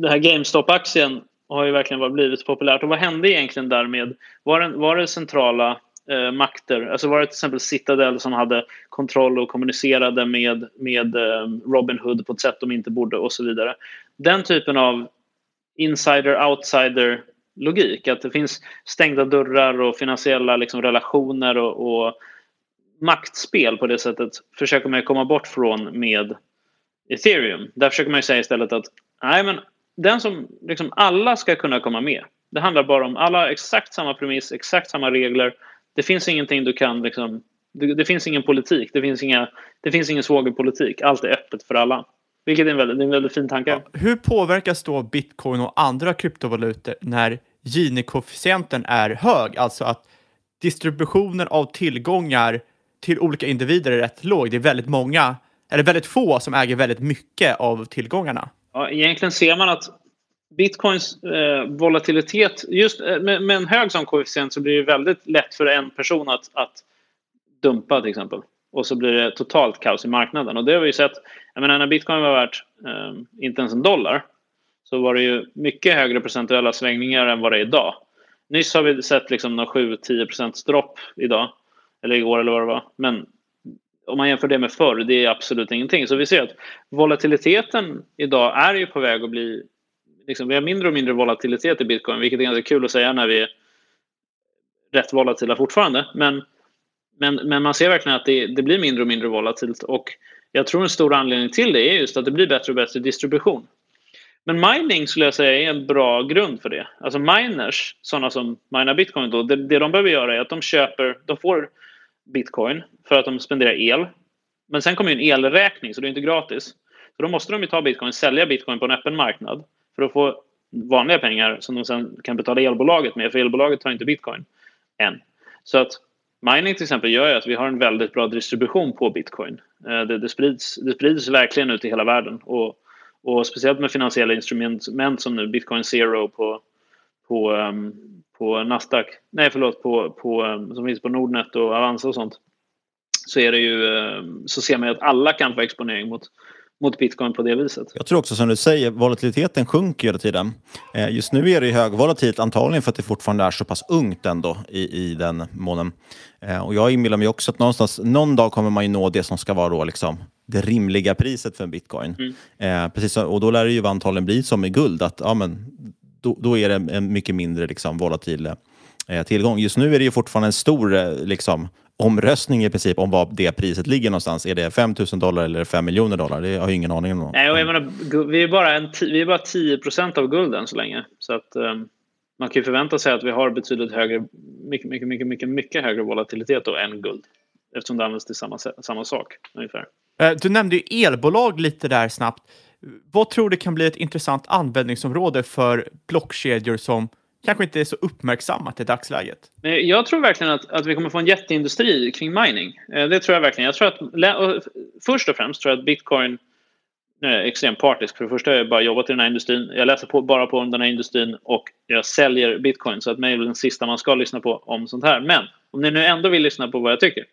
den här GameStop-aktien har ju verkligen blivit populärt. Och vad hände egentligen där med... Var var det centrala eh, makter? Alltså var det till exempel Citadel som hade kontroll och kommunicerade med, med eh, Robin Hood på ett sätt de inte borde och så vidare. Den typen av insider-outsider logik. Att det finns stängda dörrar och finansiella liksom, relationer och, och maktspel på det sättet försöker man komma bort från med ethereum. Där försöker man säga istället att nej, men den som liksom alla ska kunna komma med. Det handlar bara om alla exakt samma premiss, exakt samma regler. Det finns ingenting du kan liksom, det, det finns ingen politik, det finns, inga, det finns ingen svågerpolitik. Allt är öppet för alla. Vilket är en väldigt, är en väldigt fin tanke. Ja, hur påverkas då bitcoin och andra kryptovalutor när Gini-koefficienten är hög? Alltså att distributionen av tillgångar till olika individer är rätt låg. Det är väldigt många, eller väldigt få som äger väldigt mycket av tillgångarna. Ja, egentligen ser man att bitcoins eh, volatilitet, just eh, med, med, en hög sån koefficient så blir det väldigt lätt för en person att, att dumpa till exempel och så blir det totalt kaos i marknaden. Och det har vi sett, jag menar när bitcoin var värt eh, inte ens en dollar så var det ju mycket högre procentuella svängningar än vad det är idag. Nyss har vi sett liksom 7-10 dropp idag, eller igår eller vad det var. Men om man jämför det med förr, det är absolut ingenting. Så vi ser att volatiliteten idag är ju på väg att bli... Liksom, vi har mindre och mindre volatilitet i bitcoin, vilket är ganska kul att säga när vi är rätt volatila fortfarande. Men men, men man ser verkligen att det, det, blir mindre och mindre volatilt och jag tror en stor anledning till det är just att det blir bättre och bättre distribution. Men mining skulle jag säga är en bra grund för det. Alltså miners, sådana som minar bitcoin då, det, det de behöver göra är att de köper, de får bitcoin för att de spenderar el. Men sen kommer ju en elräkning så det är inte gratis. Så då måste de ju ta bitcoin, sälja bitcoin på en öppen marknad för att få vanliga pengar som de sen kan betala elbolaget med, för elbolaget tar inte bitcoin än. Så att Mining till exempel gör ju att vi har en väldigt bra distribution på bitcoin. Eh, det, det, sprids, det sprids verkligen ut i hela världen. Och, och speciellt med finansiella instrument som nu Bitcoin Zero på, på, um, på Nasdaq, nej förlåt, på, på, um, som finns på Nordnet och Avanza och sånt. Så, är det ju, um, så ser man ju att alla kan få exponering mot, mot bitcoin på det viset. Jag tror också som du säger, volatiliteten sjunker hela tiden. Eh, just nu är det högvolatilt, antagligen för att det fortfarande är så pass ungt ändå i, i den månen. Eh, och jag inbillar mig också att någonstans, någon dag kommer man ju nå det som ska vara då liksom det rimliga priset för en bitcoin. Mm. Eh, precis, och då lär det ju antagligen bli som med guld, att ja, men, då, då är det en mycket mindre liksom, volatil eh, tillgång. Just nu är det ju fortfarande en stor liksom, omröstning i princip om vad det priset ligger någonstans. Är det 5 000 dollar eller 5 miljoner dollar? Det har jag ingen aning om. Nej, och jag menar, vi, är bara en, vi är bara 10 procent av guld än så länge. Så att, um, man kan ju förvänta sig att vi har betydligt högre, mycket, mycket, mycket, mycket, mycket högre volatilitet då än guld. Eftersom det används till samma, samma sak ungefär. Eh, du nämnde ju elbolag lite där snabbt. Vad tror du kan bli ett intressant användningsområde för blockkedjor som kanske inte är så uppmärksammat i dagsläget? Jag tror verkligen att, att vi kommer få en jätteindustri kring mining. Eh, det tror jag verkligen. Jag tror att, först och främst tror jag att bitcoin nu är jag extremt partisk. För det första har jag bara jobbat i den här industrin. Jag läser på, bara på den här industrin och jag säljer bitcoin. Så att mig är den sista man ska lyssna på om sånt här. Men om ni nu ändå vill lyssna på vad jag tycker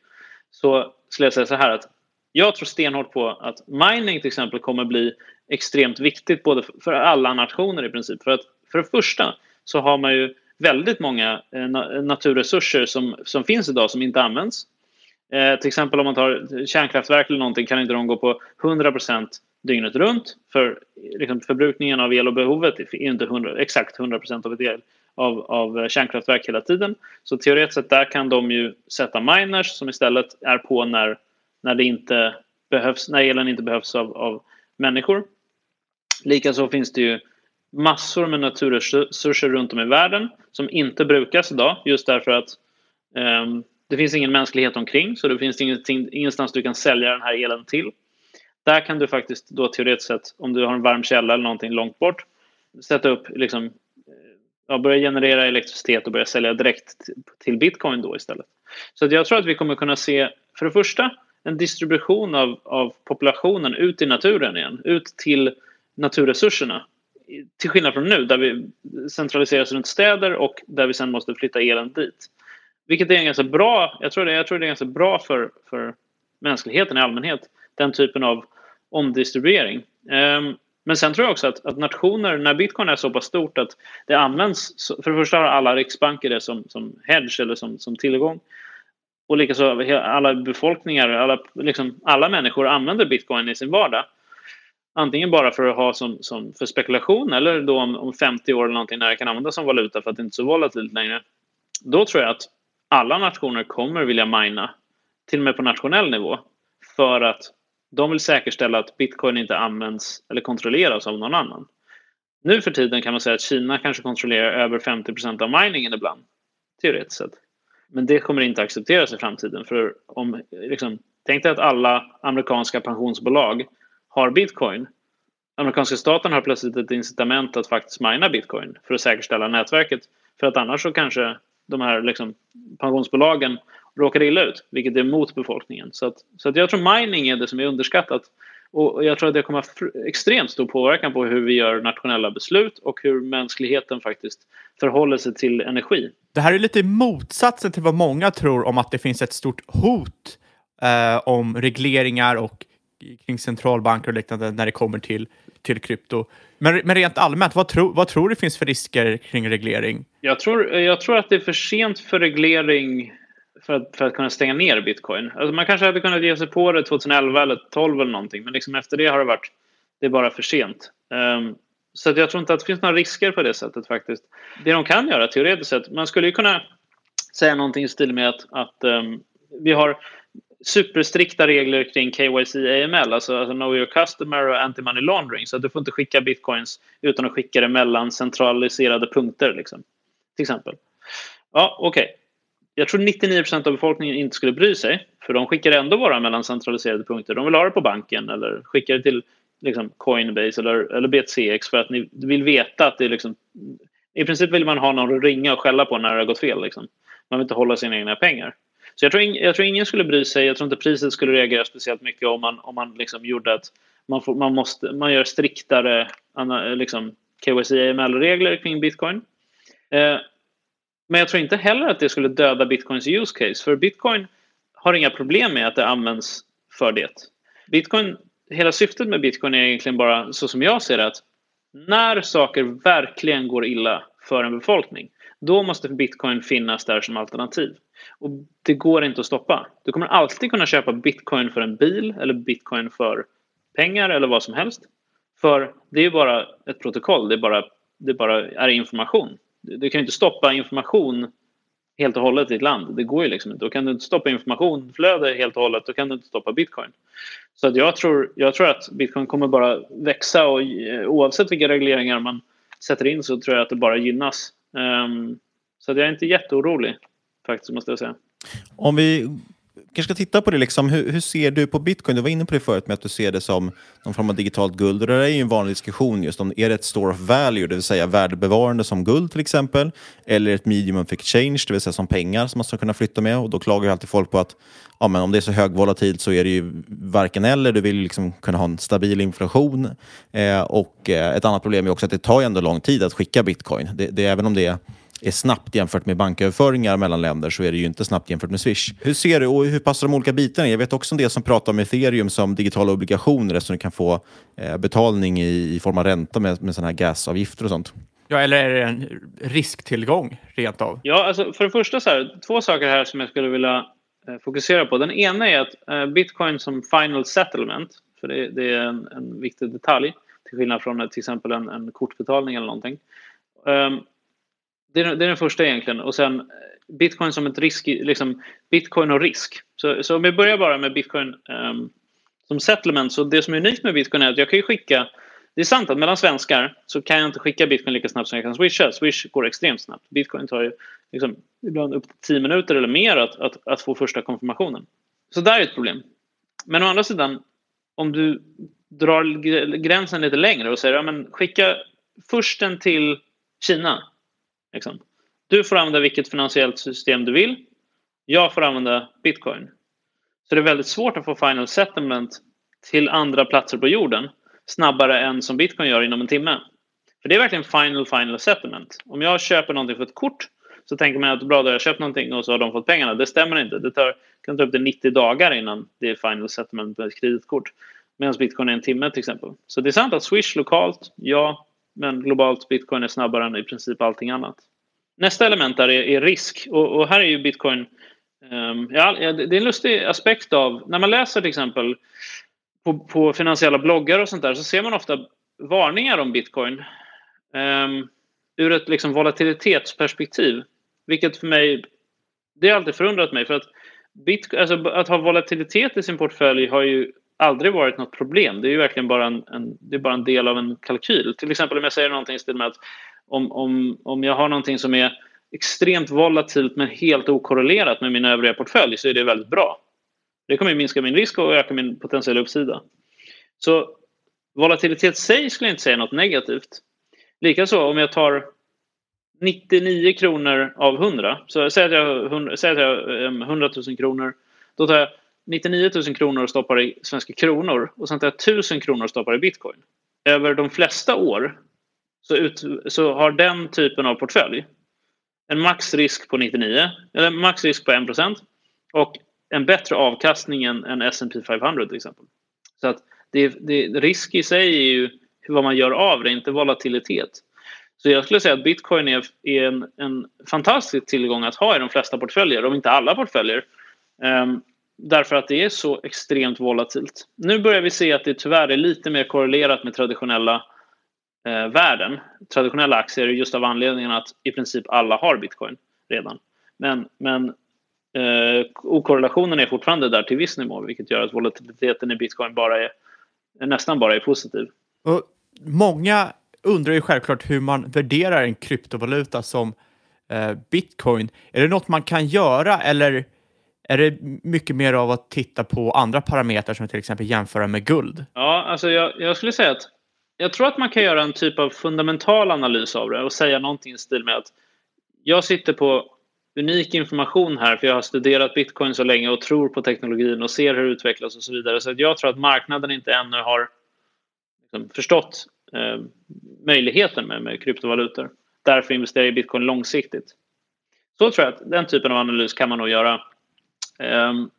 så skulle jag säga så här att jag tror stenhårt på att mining till exempel kommer bli extremt viktigt både för alla nationer i princip. För att för det första så har man ju väldigt många eh, naturresurser som, som finns idag som inte används. Eh, till exempel om man tar kärnkraftverk eller någonting kan inte de gå på 100% dygnet runt. För liksom, förbrukningen av el och behovet är inte 100, exakt 100% av ett el, av, av eh, kärnkraftverk hela tiden. Så teoretiskt sett där kan de ju sätta miners som istället är på när, när, det inte behövs, när elen inte behövs av, av människor. Likaså finns det ju massor med naturresurser runt om i världen som inte brukas idag just därför att um, det finns ingen mänsklighet omkring så det finns ingenstans du kan sälja den här elen till. Där kan du faktiskt då teoretiskt sett, om du har en varm källa eller någonting långt bort, sätta upp, liksom, eh, ja, börja generera elektricitet och börja sälja direkt till bitcoin då istället. Så jag tror att vi kommer kunna se, för det första, en distribution av, av populationen ut i naturen igen, ut till naturresurserna. Till skillnad från nu där vi centraliseras runt städer och där vi sen måste flytta elen dit. Vilket är ganska bra, jag tror det, jag tror det är ganska bra för, för mänskligheten i allmänhet, den typen av omdistribuering. Um, men sen tror jag också att, att, nationer, när bitcoin är så pass stort att det används, för det första har alla riksbanker det som, som hedge eller som, som tillgång. Och likaså alla befolkningar, alla, liksom, alla människor använder bitcoin i sin vardag. Antingen bara för att ha som, som för spekulation eller då om, om 50 år eller någonting när det kan användas som valuta för att det inte är så volatilt längre. Då tror jag att alla nationer kommer vilja mina, till och med på nationell nivå, för att de vill säkerställa att bitcoin inte används eller kontrolleras av någon annan. Nu för tiden kan man säga att Kina kanske kontrollerar över 50 procent av miningen ibland, teoretiskt sett. Men det kommer inte accepteras i framtiden. För om, liksom, tänk dig att alla amerikanska pensionsbolag har bitcoin. Amerikanska staten har plötsligt ett incitament att faktiskt mina bitcoin för att säkerställa nätverket. För att annars så kanske de här liksom, pensionsbolagen råkar illa ut, vilket är mot befolkningen. Så, att, så att jag tror mining är det som är underskattat. Och jag tror att det kommer ha extremt stor påverkan på hur vi gör nationella beslut och hur mänskligheten faktiskt förhåller sig till energi. Det här är lite motsatsen till vad många tror om att det finns ett stort hot eh, om regleringar och kring centralbanker och liknande när det kommer till, till krypto. Men, men rent allmänt, vad, tro, vad tror du finns för risker kring reglering? Jag tror, jag tror att det är för sent för reglering för att, för att kunna stänga ner bitcoin. Alltså man kanske hade kunnat ge sig på det 2011 eller 2012 eller någonting, men liksom efter det har det varit det är bara för sent. Um, så jag tror inte att det finns några risker på det sättet faktiskt. Det de kan göra teoretiskt sett, man skulle ju kunna säga någonting i stil med att, att um, vi har superstrikta regler kring KYC AML, alltså, alltså Know Your Customer och Anti-Money Laundering. Så att du får inte skicka bitcoins utan att skicka det mellan centraliserade punkter. Liksom. Till exempel. Ja, okej. Okay. Jag tror 99% av befolkningen inte skulle bry sig. För de skickar ändå bara mellan centraliserade punkter. De vill ha det på banken eller skickar det till liksom, Coinbase eller, eller BTCX för att ni vill veta att det är liksom... I princip vill man ha någon att ringa och skälla på när det har gått fel. Liksom. Man vill inte hålla sina egna pengar. Så jag tror, jag tror ingen skulle bry sig. Jag tror inte priset skulle reagera speciellt mycket om man, om man liksom gjorde att man, får, man, måste, man gör striktare liksom, KYC-AML-regler kring bitcoin. Eh, men jag tror inte heller att det skulle döda bitcoins use case. För bitcoin har inga problem med att det används för det. Bitcoin, hela syftet med bitcoin är egentligen bara, så som jag ser det, att när saker verkligen går illa för en befolkning, då måste bitcoin finnas där som alternativ. Och det går inte att stoppa. Du kommer alltid kunna köpa bitcoin för en bil eller bitcoin för pengar eller vad som helst. För det är bara ett protokoll, det är bara, det bara är information. Du kan inte stoppa information helt och hållet i ett land. Det går ju liksom inte. Då kan du inte stoppa informationflöde helt och hållet, då kan du inte stoppa bitcoin. Så att jag, tror, jag tror att bitcoin kommer bara växa och eh, oavsett vilka regleringar man sätter in så tror jag att det bara gynnas. Um, så att jag är inte jätteorolig faktiskt, måste jag säga. Om vi kanske ska titta på det, liksom, hur, hur, ser du på bitcoin? Du var inne på det förut med att du ser det som någon form av digitalt guld. Och det är ju en vanlig diskussion just om, är det ett store of value, det vill säga värdebevarande som guld till exempel, eller ett medium of exchange, det vill säga som pengar som man ska kunna flytta med. Och då klagar ju alltid folk på att ja, men om det är så högvolatilt så är det ju varken eller. Du vill liksom kunna ha en stabil inflation. Eh, och eh, ett annat problem är också att det tar ju ändå lång tid att skicka bitcoin. Det, det, även om det är är snabbt jämfört med banköverföringar mellan länder så är det ju inte snabbt jämfört med Swish. Hur ser du och hur passar de olika bitarna? Jag vet också en del som pratar om ethereum som digitala obligationer eftersom du kan få eh, betalning i, i, form av ränta med, med sådana här gasavgifter och sånt. Ja, eller är det en risktillgång rent av? Ja, alltså för det första så här, två saker här som jag skulle vilja eh, fokusera på. Den ena är att eh, bitcoin som final settlement, för det, det är en, en, viktig detalj, till skillnad från till exempel en, en kortbetalning eller någonting. Um, det är, det är den första egentligen. Och sen eh, bitcoin som ett risk, liksom bitcoin och risk. Så, så om vi börjar bara med bitcoin um, som settlement. Så det som är unikt med bitcoin är att jag kan ju skicka det är sant att mellan svenskar så kan jag inte skicka bitcoin lika snabbt som jag kan swisha. Swish går extremt snabbt. Bitcoin tar ju liksom, ibland upp till 10 minuter eller mer att, att, att få första konfirmationen. Så där är ett problem. Men å andra sidan, om du drar gränsen lite längre och säger ja, men skicka först den till Kina. Liksom. Du får använda vilket finansiellt system du vill. Jag får använda bitcoin. Så det är väldigt svårt att få final settlement till andra platser på jorden snabbare än som bitcoin gör inom en timme. För det är verkligen final final settlement. Om jag köper någonting för ett kort så tänker man att bra, då har jag köpt någonting och så har de fått pengarna. Det stämmer inte. Det tar, kan ta upp till 90 dagar innan det är final settlement med ett kreditkort. Medan bitcoin är en timme till exempel. Så det är sant att Swish lokalt, ja, men globalt bitcoin är snabbare än i princip allting annat. Nästa element där är, är risk och, och, här är ju bitcoin um, ja, det är en lustig aspekt av när man läser till exempel på, på finansiella bloggar och sånt där så ser man ofta varningar om bitcoin um, ur ett liksom volatilitetsperspektiv. Vilket för mig, det har alltid förundrat mig för att bitcoin, alltså att ha volatilitet i sin portfölj har ju aldrig varit något problem. Det är ju verkligen bara en, en, det är bara en del av en kalkyl. Till exempel om jag säger någonting i stil med att om, om, om jag har någonting som är extremt volatilt men helt okorrelerat med min övriga portfölj så är det väldigt bra. Det kommer minska min risk och öka min potentiella uppsida. Så volatilitet i sig skulle jag inte säga något negativt. Likaså om jag tar 99 kronor av 100, så säg att jag har 100 000 kronor, då tar jag 99 000 kronor och stoppar i svenska kronor och sen tar jag 1000 kronor och stoppar i bitcoin. Över de flesta år så, ut, så har den typen av portfölj en maxrisk på 99, eller maxrisk på 1 och en bättre avkastning än, än S&P 500 till exempel. Så att det, det, risk i sig är ju vad man gör av det, inte volatilitet. Så jag skulle säga att bitcoin är, är en, en fantastisk tillgång att ha i de flesta portföljer, om inte alla portföljer. Um, därför att det är så extremt volatilt. Nu börjar vi se att det tyvärr är lite mer korrelerat med traditionella eh, värden, traditionella aktier, just av anledningen att i princip alla har bitcoin redan. Men, men Eh, okorrelationen är fortfarande där till viss nivå, vilket gör att volatiliteten i bitcoin bara är, nästan bara är positiv. Och många undrar ju självklart hur man värderar en kryptovaluta som eh, bitcoin. Är det något man kan göra eller är det mycket mer av att titta på andra parametrar som till exempel jämföra med guld? Ja, alltså jag, jag skulle säga att jag tror att man kan göra en typ av fundamental analys av det och säga någonting i stil med att jag sitter på unik information här för jag har studerat bitcoin så länge och tror på teknologin och ser hur det utvecklas och så vidare. Så jag tror att marknaden inte ännu har liksom förstått eh, möjligheten med, med kryptovalutor. Därför investerar jag i bitcoin långsiktigt. Så tror jag att den typen av analys kan man nog göra. Ehm,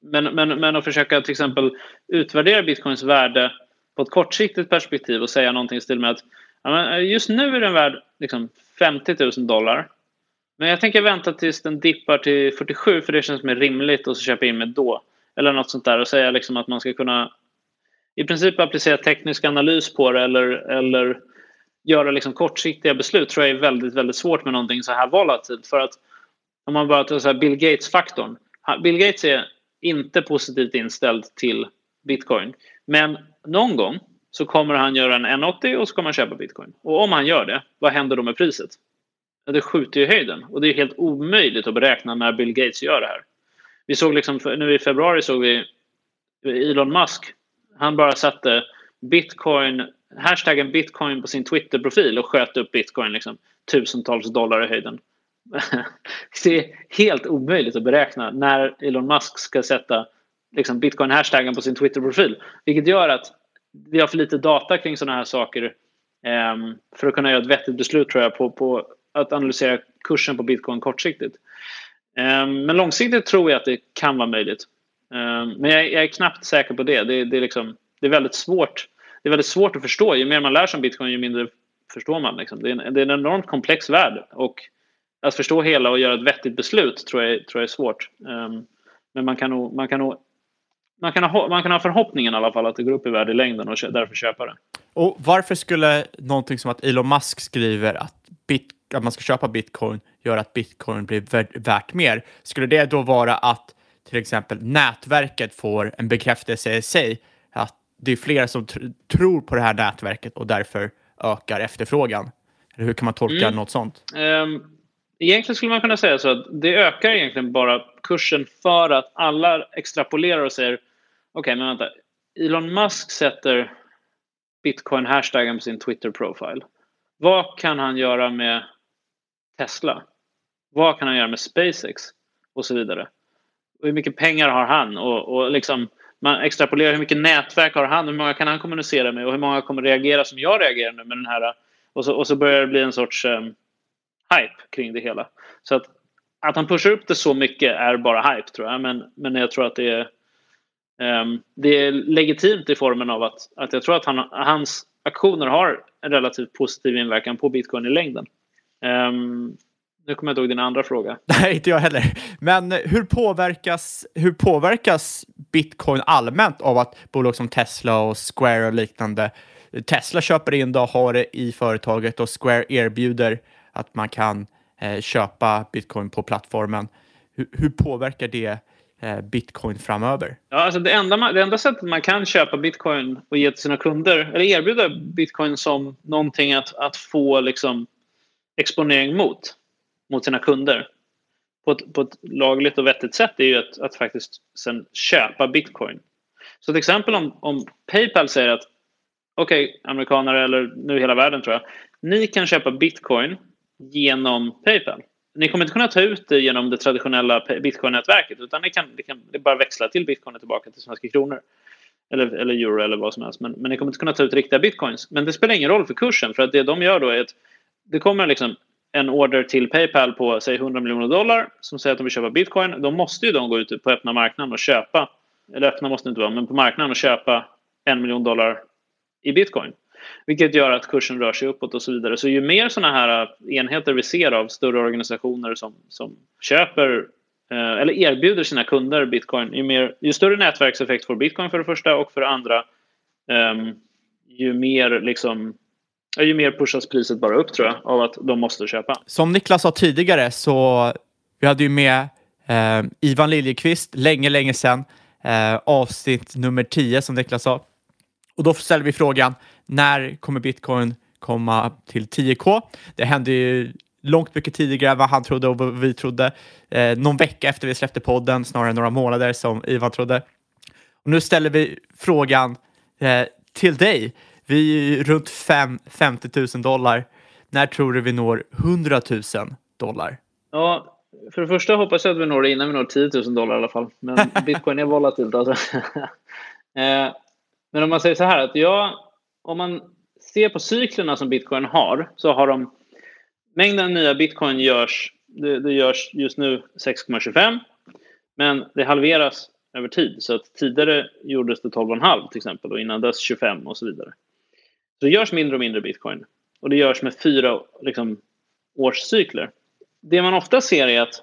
men, men, men att försöka till exempel utvärdera bitcoins värde på ett kortsiktigt perspektiv och säga någonting i stil med att eh, just nu är den värd liksom 50 000 dollar men jag tänker vänta tills den dippar till 47 för det känns mer rimligt och så köpa in mig då. Eller något sånt där och säga liksom att man ska kunna i princip applicera teknisk analys på det eller, eller göra liksom kortsiktiga beslut tror jag är väldigt, väldigt svårt med någonting så här volatilt. För att om man bara tar så Bill Gates-faktorn. Bill Gates är inte positivt inställd till bitcoin. Men någon gång så kommer han göra en N80 och så kommer han köpa bitcoin. Och om han gör det, vad händer då med priset? det skjuter i höjden. Och det är helt omöjligt att beräkna när Bill Gates gör det här. Vi såg liksom, nu i februari såg vi Elon Musk. Han bara satte bitcoin, hashtaggen bitcoin på sin Twitter-profil och sköt upp bitcoin liksom, tusentals dollar i höjden. det är helt omöjligt att beräkna när Elon Musk ska sätta liksom, bitcoin-hashtaggen på sin Twitter-profil. Vilket gör att vi har för lite data kring sådana här saker um, för att kunna göra ett vettigt beslut tror jag på, på att analysera kursen på bitcoin kortsiktigt. Ehm, men långsiktigt tror jag att det kan vara möjligt. Ehm, men jag är knappt säker på det. Det, det, är, liksom, det är väldigt svårt. Det är väldigt svårt att förstå. Ju mer man lär sig om bitcoin, ju mindre förstår man. Liksom. Det, är en, det är en enormt komplex värld. Och att förstå hela och göra ett vettigt beslut tror jag, tror jag är svårt. Ehm, men man kan nog, man kan nog man kan, ha, man kan ha förhoppningen i alla fall att det går upp i värde i längden och därför köpa det. Och varför skulle någonting som att Elon Musk skriver att bit, att man ska köpa bitcoin gör att bitcoin blir vär- värt mer. Skulle det då vara att till exempel nätverket får en bekräftelse i sig att det är fler som tr- tror på det här nätverket och därför ökar efterfrågan? Eller hur kan man tolka Mm. något sånt? Ehm, egentligen skulle man kunna säga så att det ökar egentligen bara kursen för att alla extrapolerar och säger okej, men vänta. Elon Musk sätter bitcoin-hashtaggen på sin Twitter-profile. Vad kan han göra med Tesla? Vad kan han göra med SpaceX? Och så vidare. Och hur mycket pengar har han? Och, och liksom, man extrapolerar hur mycket nätverk har han? Hur många kan han kommunicera med? Och hur många kommer reagera som jag reagerar nu med den här? Och så, och så börjar det bli en sorts um, hype kring det hela. Så att, att han pushar upp det så mycket är bara hype tror jag. Men, men jag tror att det är, um, det är legitimt i formen av att, att jag tror att han, hans aktioner har en relativt positiv inverkan på bitcoin i längden. Um, nu kommer jag inte ihåg din andra fråga. Nej, inte jag heller. Men hur påverkas, hur påverkas bitcoin allmänt av att bolag som Tesla och Square och liknande Tesla köper in det och har det i företaget och Square erbjuder att man kan eh, köpa bitcoin på plattformen. Hur, hur påverkar det eh, bitcoin framöver? Ja, alltså det, enda man, det enda sättet man kan köpa bitcoin och ge till sina kunder, eller erbjuda bitcoin som någonting att, att få liksom exponering mot, mot sina kunder på ett, på ett lagligt och vettigt sätt är ju att, att faktiskt sen köpa bitcoin. Så till exempel om, om Paypal säger att okej, okay, amerikaner eller nu hela världen tror jag, ni kan köpa bitcoin genom Paypal. Ni kommer inte kunna ta ut det genom det traditionella bitcoin-nätverket utan ni kan, ni kan bara växla till bitcoin tillbaka till svenska kronor. Eller, eller euro eller vad som helst. Men, men ni kommer inte kunna ta ut riktiga bitcoins. Men det spelar ingen roll för kursen för att det de gör då är att det kommer liksom en order till Paypal på säg 100 miljoner dollar som säger att de vill köpa bitcoin. Då måste ju de gå ut på öppna marknaden och köpa, eller öppna måste det inte vara, men på marknaden och köpa en miljon dollar i bitcoin. Vilket gör att kursen rör sig uppåt och så vidare. Så ju mer sådana här äh, enheter vi ser av större organisationer som, som köper äh, eller erbjuder sina kunder bitcoin, ju, mer, ju större nätverkseffekt får bitcoin för det första och för det andra ehm, ju mer liksom äh, ju mer pushas priset bara upp tror jag av att de måste köpa. Som Niklas sa tidigare så vi hade ju med eh, Ivan Liljekvist länge, länge sedan. Eh, avsnitt nummer 10 som Niklas sa. Och då ställde vi frågan när kommer bitcoin komma till 10k? Det hände ju långt mycket tidigare än vad han trodde och vad vi trodde. Eh, någon vecka efter vi släppte podden, snarare några månader som Ivan trodde. Och nu ställer vi frågan eh, till dig. Vi är runt fem, 50 000 dollar. När tror du vi når 100 000 dollar? Ja, för det första hoppas jag att vi når det innan vi når 10 000 dollar i alla fall. Men bitcoin är volatilt alltså. eh, men om man säger så här att ja, om man ser på cyklerna som bitcoin har så har de mängden nya bitcoin görs, det, det görs just nu 6,25 men det halveras över tid så att tidigare gjordes det 12,5 till exempel och innan dess 25 och så vidare. Så det görs mindre och mindre bitcoin och det görs med fyra liksom, årscykler. Det man ofta ser är att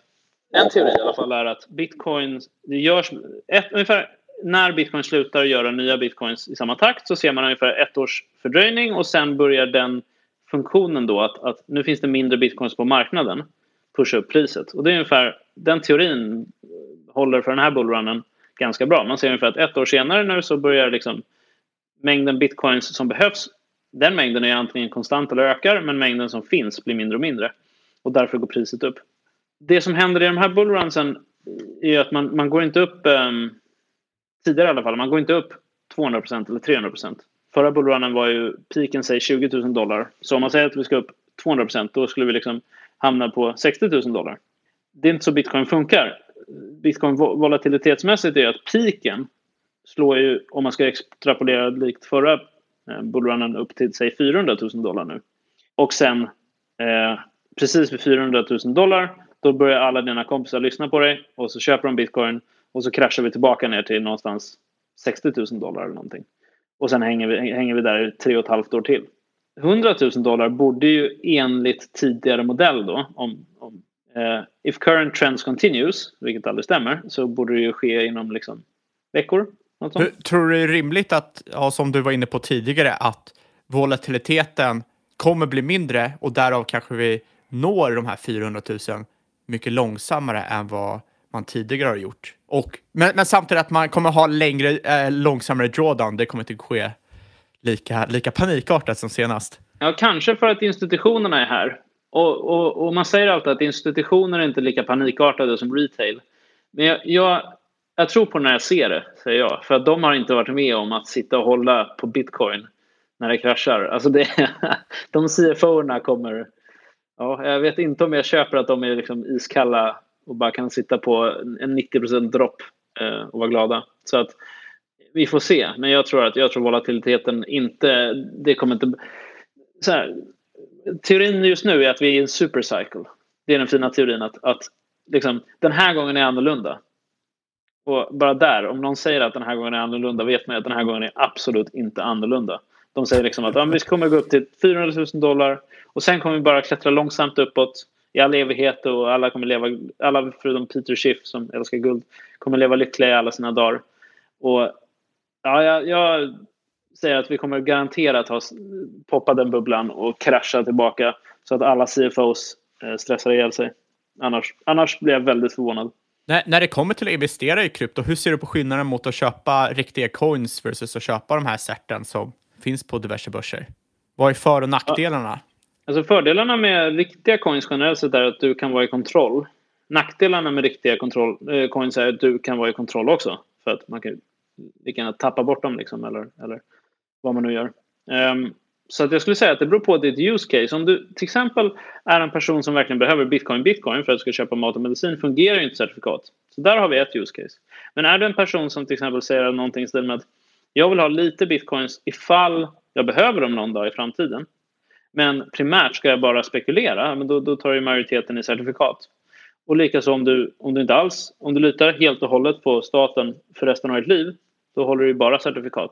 en teori i alla fall är att bitcoin, det görs ett, ungefär när bitcoin slutar göra nya bitcoins i samma takt så ser man ungefär ett års fördröjning och sen börjar den funktionen då att, att nu finns det mindre bitcoins på marknaden pusha upp priset. Och det är ungefär den teorin håller för den här bullrunnen ganska bra. Man ser ungefär att ett år senare nu så börjar liksom mängden bitcoins som behövs den mängden är antingen konstant eller ökar men mängden som finns blir mindre och mindre. Och därför går priset upp. Det som händer i de här bullrunsen är att man, man går inte upp um, tidigare i alla fall, man går inte upp 200% eller 300%. Förra bullrunnen var ju piken säg 20 000 dollar. Så om man säger att vi ska upp 200% då skulle vi liksom hamna på 60 000 dollar. Det är inte så bitcoin funkar. Bitcoin volatilitetsmässigt är att piken slår ju, om man ska extrapolera likt förra eh, bullrunnen upp till säg 400 000 dollar nu. Och sen eh, precis vid 400 000 dollar då börjar alla dina kompisar lyssna på dig och så köper de bitcoin och så kraschar vi tillbaka ner till någonstans 60 000 dollar eller någonting. Och sen hänger vi, hänger vi där i tre och ett halvt år till. 100 000 dollar borde ju enligt tidigare modell då, om, om eh, if current trends continues, vilket aldrig stämmer, så borde det ju ske inom liksom veckor. Du, tror du det är rimligt att, ja, som du var inne på tidigare, att volatiliteten kommer bli mindre och därav kanske vi når de här 400 000 mycket långsammare än vad man tidigare har gjort. Och, men, men samtidigt att man kommer ha längre, eh, långsammare drawdown. Det kommer inte ske lika, lika panikartat som senast. Ja, kanske för att institutionerna är här. Och, och, och man säger alltid att institutioner är inte lika panikartade som retail. Men jag, jag, jag tror på när jag ser det, säger jag. För att de har inte varit med om att sitta och hålla på bitcoin när det kraschar. Alltså det, de CFO-erna kommer... Ja, jag vet inte om jag köper att de är liksom iskalla och bara kan sitta på en 90 dropp eh, och vara glada. Så att vi får se. Men jag tror att jag tror volatiliteten inte... Det kommer inte... Så här, teorin just nu är att vi är i en supercycle. Det är den fina teorin att, att liksom, den här gången är annorlunda. Och bara där, om någon säger att den här gången är annorlunda vet man att den här gången är absolut inte annorlunda. De säger liksom att ja, vi kommer gå upp till 400 000 dollar och sen kommer vi bara klättra långsamt uppåt i all evighet och alla kommer leva, alla förutom Peter Schiff som älskar guld, kommer leva lyckliga i alla sina dagar. Och ja, jag, jag säger att vi kommer garanterat ha poppat den bubblan och krascha tillbaka så att alla CFOs eh, stressar ihjäl sig. Annars, annars blir jag väldigt förvånad. När, när det kommer till att investera i krypto, hur ser du på skillnaden mot att köpa riktiga coins versus att köpa de här certen som finns på diverse börser? Vad är för och nackdelarna? Alltså fördelarna med riktiga coins generellt sett är att du kan vara i kontroll. Nackdelarna med riktiga kontroll, eh, coins är att du kan vara i kontroll också. För att man kan lika gärna tappa bort dem liksom, eller, eller vad man nu gör. Um, så att jag skulle säga att det beror på ditt use case. Om du till exempel är en person som verkligen behöver bitcoin, bitcoin för att du ska köpa mat och medicin fungerar ju inte certifikat. Så där har vi ett use case. Men är du en person som till exempel säger någonting i stil med att jag vill ha lite bitcoins ifall jag behöver dem någon dag i framtiden. Men primärt ska jag bara spekulera, men då, då tar ju majoriteten i certifikat. Och likaså om du, om du inte alls, om du litar helt och hållet på staten för resten av ditt liv, då håller du bara certifikat.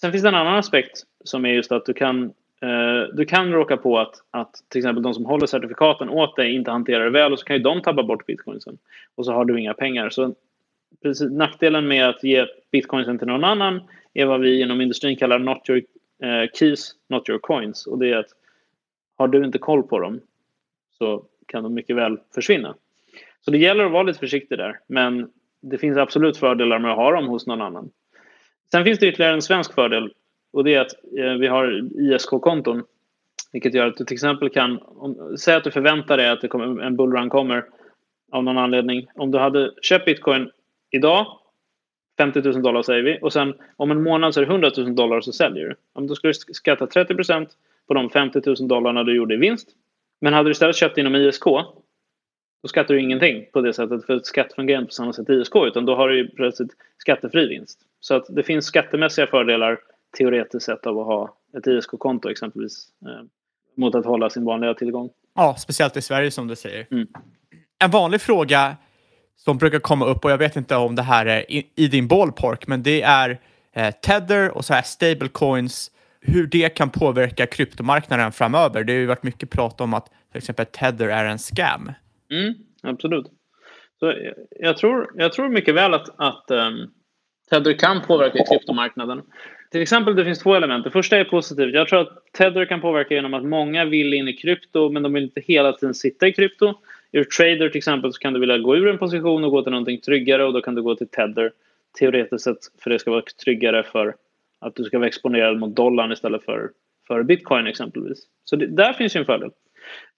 Sen finns det en annan aspekt som är just att du kan, eh, du kan råka på att, att till exempel de som håller certifikaten åt dig inte hanterar det väl och så kan ju de tappa bort bitcoinsen. Och så har du inga pengar. Så precis, nackdelen med att ge bitcoinsen till någon annan är vad vi inom industrin kallar not your eh, keys, not your coins. Och det är att har du inte koll på dem så kan de mycket väl försvinna. Så det gäller att vara lite försiktig där. Men det finns absolut fördelar med att ha dem hos någon annan. Sen finns det ytterligare en svensk fördel och det är att eh, vi har ISK-konton. Vilket gör att du till exempel kan, om, säg att du förväntar dig att det kommer, en bullrun kommer av någon anledning. Om du hade köpt bitcoin idag, 50 000 dollar säger vi, och sen om en månad så är det 100 000 dollar så säljer du. Om då ska du skatta 30% på de 50 000 dollarna du gjorde i vinst. Men hade du istället köpt inom ISK, då skattar du ingenting på det sättet för skatt fungerar inte på samma sätt i ISK utan då har du plötsligt skattefri vinst. Så att det finns skattemässiga fördelar teoretiskt sett av att ha ett ISK-konto exempelvis eh, mot att hålla sin vanliga tillgång. Ja, speciellt i Sverige som du säger. Mm. En vanlig fråga som brukar komma upp och jag vet inte om det här är i, i din ballpark, men det är eh, Tether och så här stablecoins, hur det kan påverka kryptomarknaden framöver. Det har ju varit mycket prat om att till exempel Tether är en scam. Mm, absolut. Så jag, tror, jag tror mycket väl att, att um, Tether kan påverka kryptomarknaden. Till exempel det finns två element. Det första är positivt. Jag tror att Tether kan påverka genom att många vill in i krypto men de vill inte hela tiden sitta i krypto. Är du trader till exempel så kan du vilja gå ur en position och gå till någonting tryggare och då kan du gå till Tether teoretiskt sett för det ska vara tryggare för att du ska vara exponerad mot dollarn istället för, för bitcoin exempelvis. Så det, där finns ju en fördel.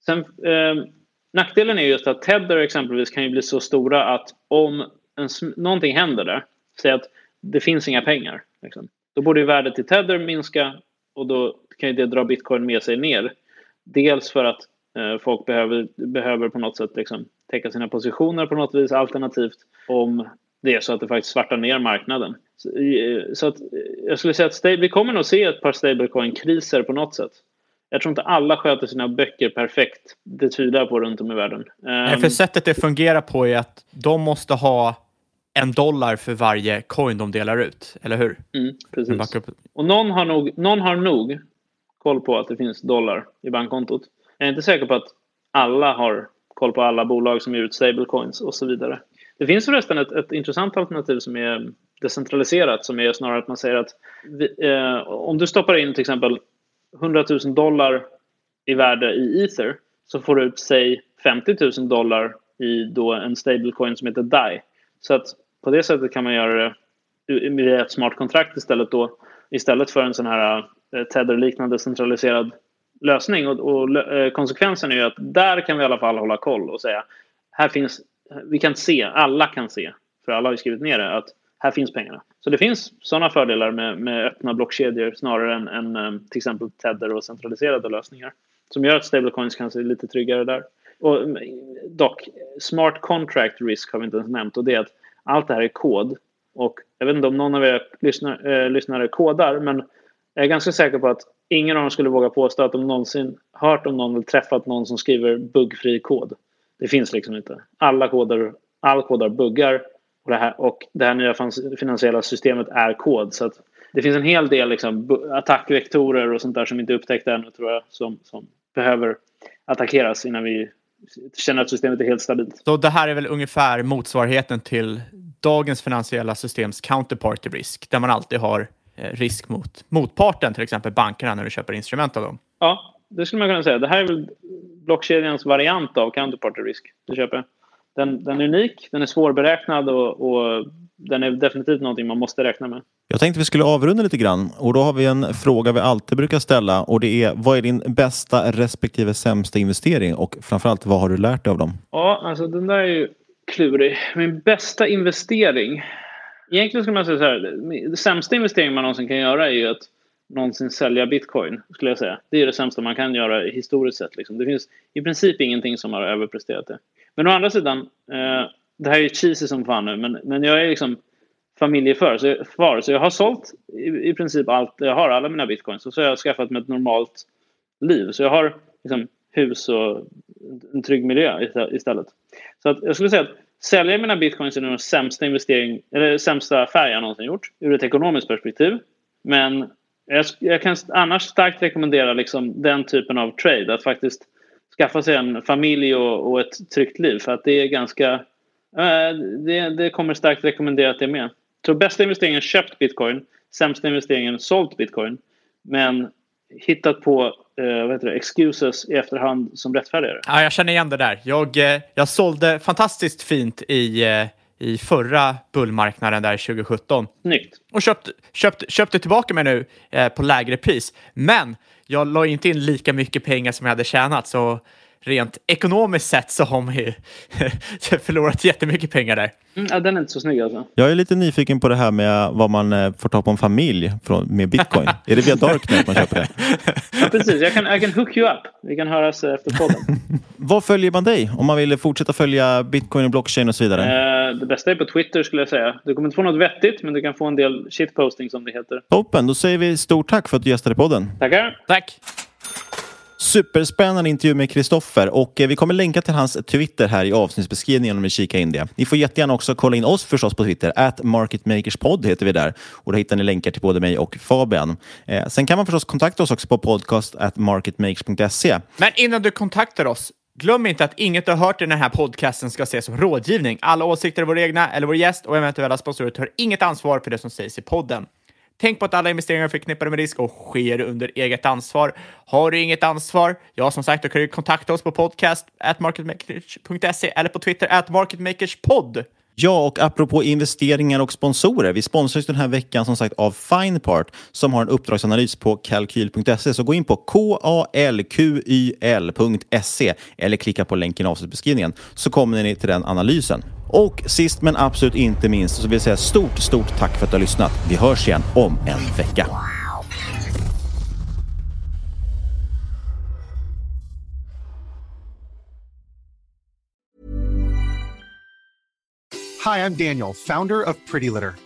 Sen, eh, nackdelen är just att Tether exempelvis kan ju bli så stora att om en, någonting händer där, säg att det finns inga pengar, liksom, då borde ju värdet i Tether minska och då kan ju det dra bitcoin med sig ner. Dels för att folk behöver, behöver på något sätt liksom, täcka sina positioner på något vis alternativt om det är så att det faktiskt svartar ner marknaden. Så, eh, att, eh, jag skulle säga att vi kommer nog se ett par stablecoin-kriser på något sätt. Jag tror inte alla sköter sina böcker perfekt. Det jag på runt om i världen. Nej, för sättet det fungerar på är att de måste ha en dollar för varje coin de delar ut, eller hur? Mm, precis. Och någon har, nog, någon har nog koll på att det finns dollar i bankkontot. Jag är inte säker på att alla har koll på alla bolag som ger ut stablecoins och så vidare. Det finns förresten ett, ett intressant alternativ som är decentraliserat som är snarare att man säger att vi, eh, om du stoppar in till exempel 100 000 dollar i värde i ether så får du ut, säg 50 000 dollar i då en stablecoin som heter DAI. Så att på det sättet kan man göra det med ett smart kontrakt istället då istället för en sån här eh, Tether-liknande centraliserad lösning. Och, och eh, konsekvensen är ju att där kan vi i alla fall hålla koll och säga här finns, vi kan se, alla kan se, för alla har ju skrivit ner det, att här finns pengarna. Så det finns sådana fördelar med, med öppna blockkedjor snarare än, än eh, till exempel Tether och centraliserade lösningar. Som gör att stablecoins kan se lite tryggare där. Och, mm, dock, smart contract risk har vi inte ens nämnt och det är att allt det här är kod. Och jag vet inte om någon av er lyssnare, äh, lyssnare kodar men jag är ganska säker på att ingen av dem skulle våga påstå att de någonsin hört om någon eller träffat någon som skriver buggfri kod. Det finns liksom inte. Alla koder, all kod har buggar och det, här, och det här nya finansiella systemet är kod. Så att det finns en hel del liksom, attackvektorer och sånt där som inte är upptäckta ännu tror jag som, som behöver attackeras innan vi känner att systemet är helt stabilt. Så det här är väl ungefär motsvarigheten till dagens finansiella systems counterparty risk, där man alltid har risk mot motparten, till exempel bankerna, när du köper instrument av dem? Ja, det skulle man kunna säga. Det här är väl blockkedjans variant av counterparty risk. Du köper. Den, den är unik, den är svårberäknad och, och den är definitivt någonting man måste räkna med. Jag tänkte vi skulle avrunda lite grann och då har vi en fråga vi alltid brukar ställa och det är vad är din bästa respektive sämsta investering och framförallt vad har du lärt dig av dem? Ja, alltså den där är ju klurig. Min bästa investering. Egentligen skulle man säga så här. Det sämsta investering man någonsin kan göra är ju att någonsin sälja bitcoin. skulle jag säga. Det är det sämsta man kan göra historiskt sett. Liksom. Det finns i princip ingenting som har överpresterat det. Men å andra sidan. Eh, det här är ju cheesy som fan nu. Men, men jag är liksom familjefar. Så, far, så jag har sålt i, i princip allt. Jag har alla mina bitcoins. Och så har jag skaffat mig ett normalt liv. Så jag har liksom, hus och en trygg miljö istället. Så att jag skulle säga att sälja mina bitcoins är den sämsta investering eller sämsta affär jag någonsin gjort ur ett ekonomiskt perspektiv. Men jag, jag kan annars starkt rekommendera liksom den typen av trade. Att faktiskt skaffa sig en familj och, och ett tryggt liv. För att det är ganska... Äh, det, det kommer starkt rekommendera att det är med. Så bästa investeringen köpt bitcoin. Sämsta investeringen sålt bitcoin. Men hittat på eh, vad heter det, excuses i efterhand som rättfärdigare. Ja, jag känner igen det där. Jag, eh, jag sålde fantastiskt fint i, eh, i förra bullmarknaden där 2017. Snyggt. Och köpt, köpt, köpte tillbaka mig nu eh, på lägre pris. Men jag la inte in lika mycket pengar som jag hade tjänat. Så rent ekonomiskt sett så har man ju förlorat jättemycket pengar där. Mm, ja, den är inte så snygg alltså. Jag är lite nyfiken på det här med vad man eh, får ta på en familj från, med bitcoin. är det via Darknet man köper det? Ja, precis. Jag kan, jag kan hook you up. Vi kan höras efter podden. Vad följer man dig om man vill fortsätta följa bitcoin och blockchain och så vidare? Eh, det bästa är på Twitter skulle jag säga. Du kommer inte få något vettigt, men du kan få en del shitposting som det heter. Toppen, då säger vi stort tack för att du gästade podden. Tackar. Tack. Superspännande intervju med Kristoffer och eh, vi kommer länka till hans Twitter här i avsnittsbeskrivningen om ni kikar in det. Ni får jättegärna också kolla in oss förstås på Twitter. At marketmakerspod heter vi där och där hittar ni länkar till både mig och Fabian. Eh, sen kan man förstås kontakta oss också på podcast at marketmakers.se. Men innan du kontaktar oss, Glöm inte att inget du har hört i den här podcasten ska ses som rådgivning. Alla åsikter är våra egna eller vår gäst och eventuella sponsorer tar inget ansvar för det som sägs i podden. Tänk på att alla investeringar är förknippade med risk och sker under eget ansvar. Har du inget ansvar? Ja, som sagt, då kan du kontakta oss på podcast marketmakers.se eller på Twitter at marketmakerspodd. Ja, och apropå investeringar och sponsorer. Vi sponsras den här veckan som sagt av Finepart som har en uppdragsanalys på kalkyl.se. Så gå in på kalqyl.se eller klicka på länken i avsnittbeskrivningen så kommer ni till den analysen. Och sist men absolut inte minst så vill jag säga stort, stort tack för att du har lyssnat. Vi hörs igen om en vecka. Hi, I'm Daniel, founder of Pretty Litter.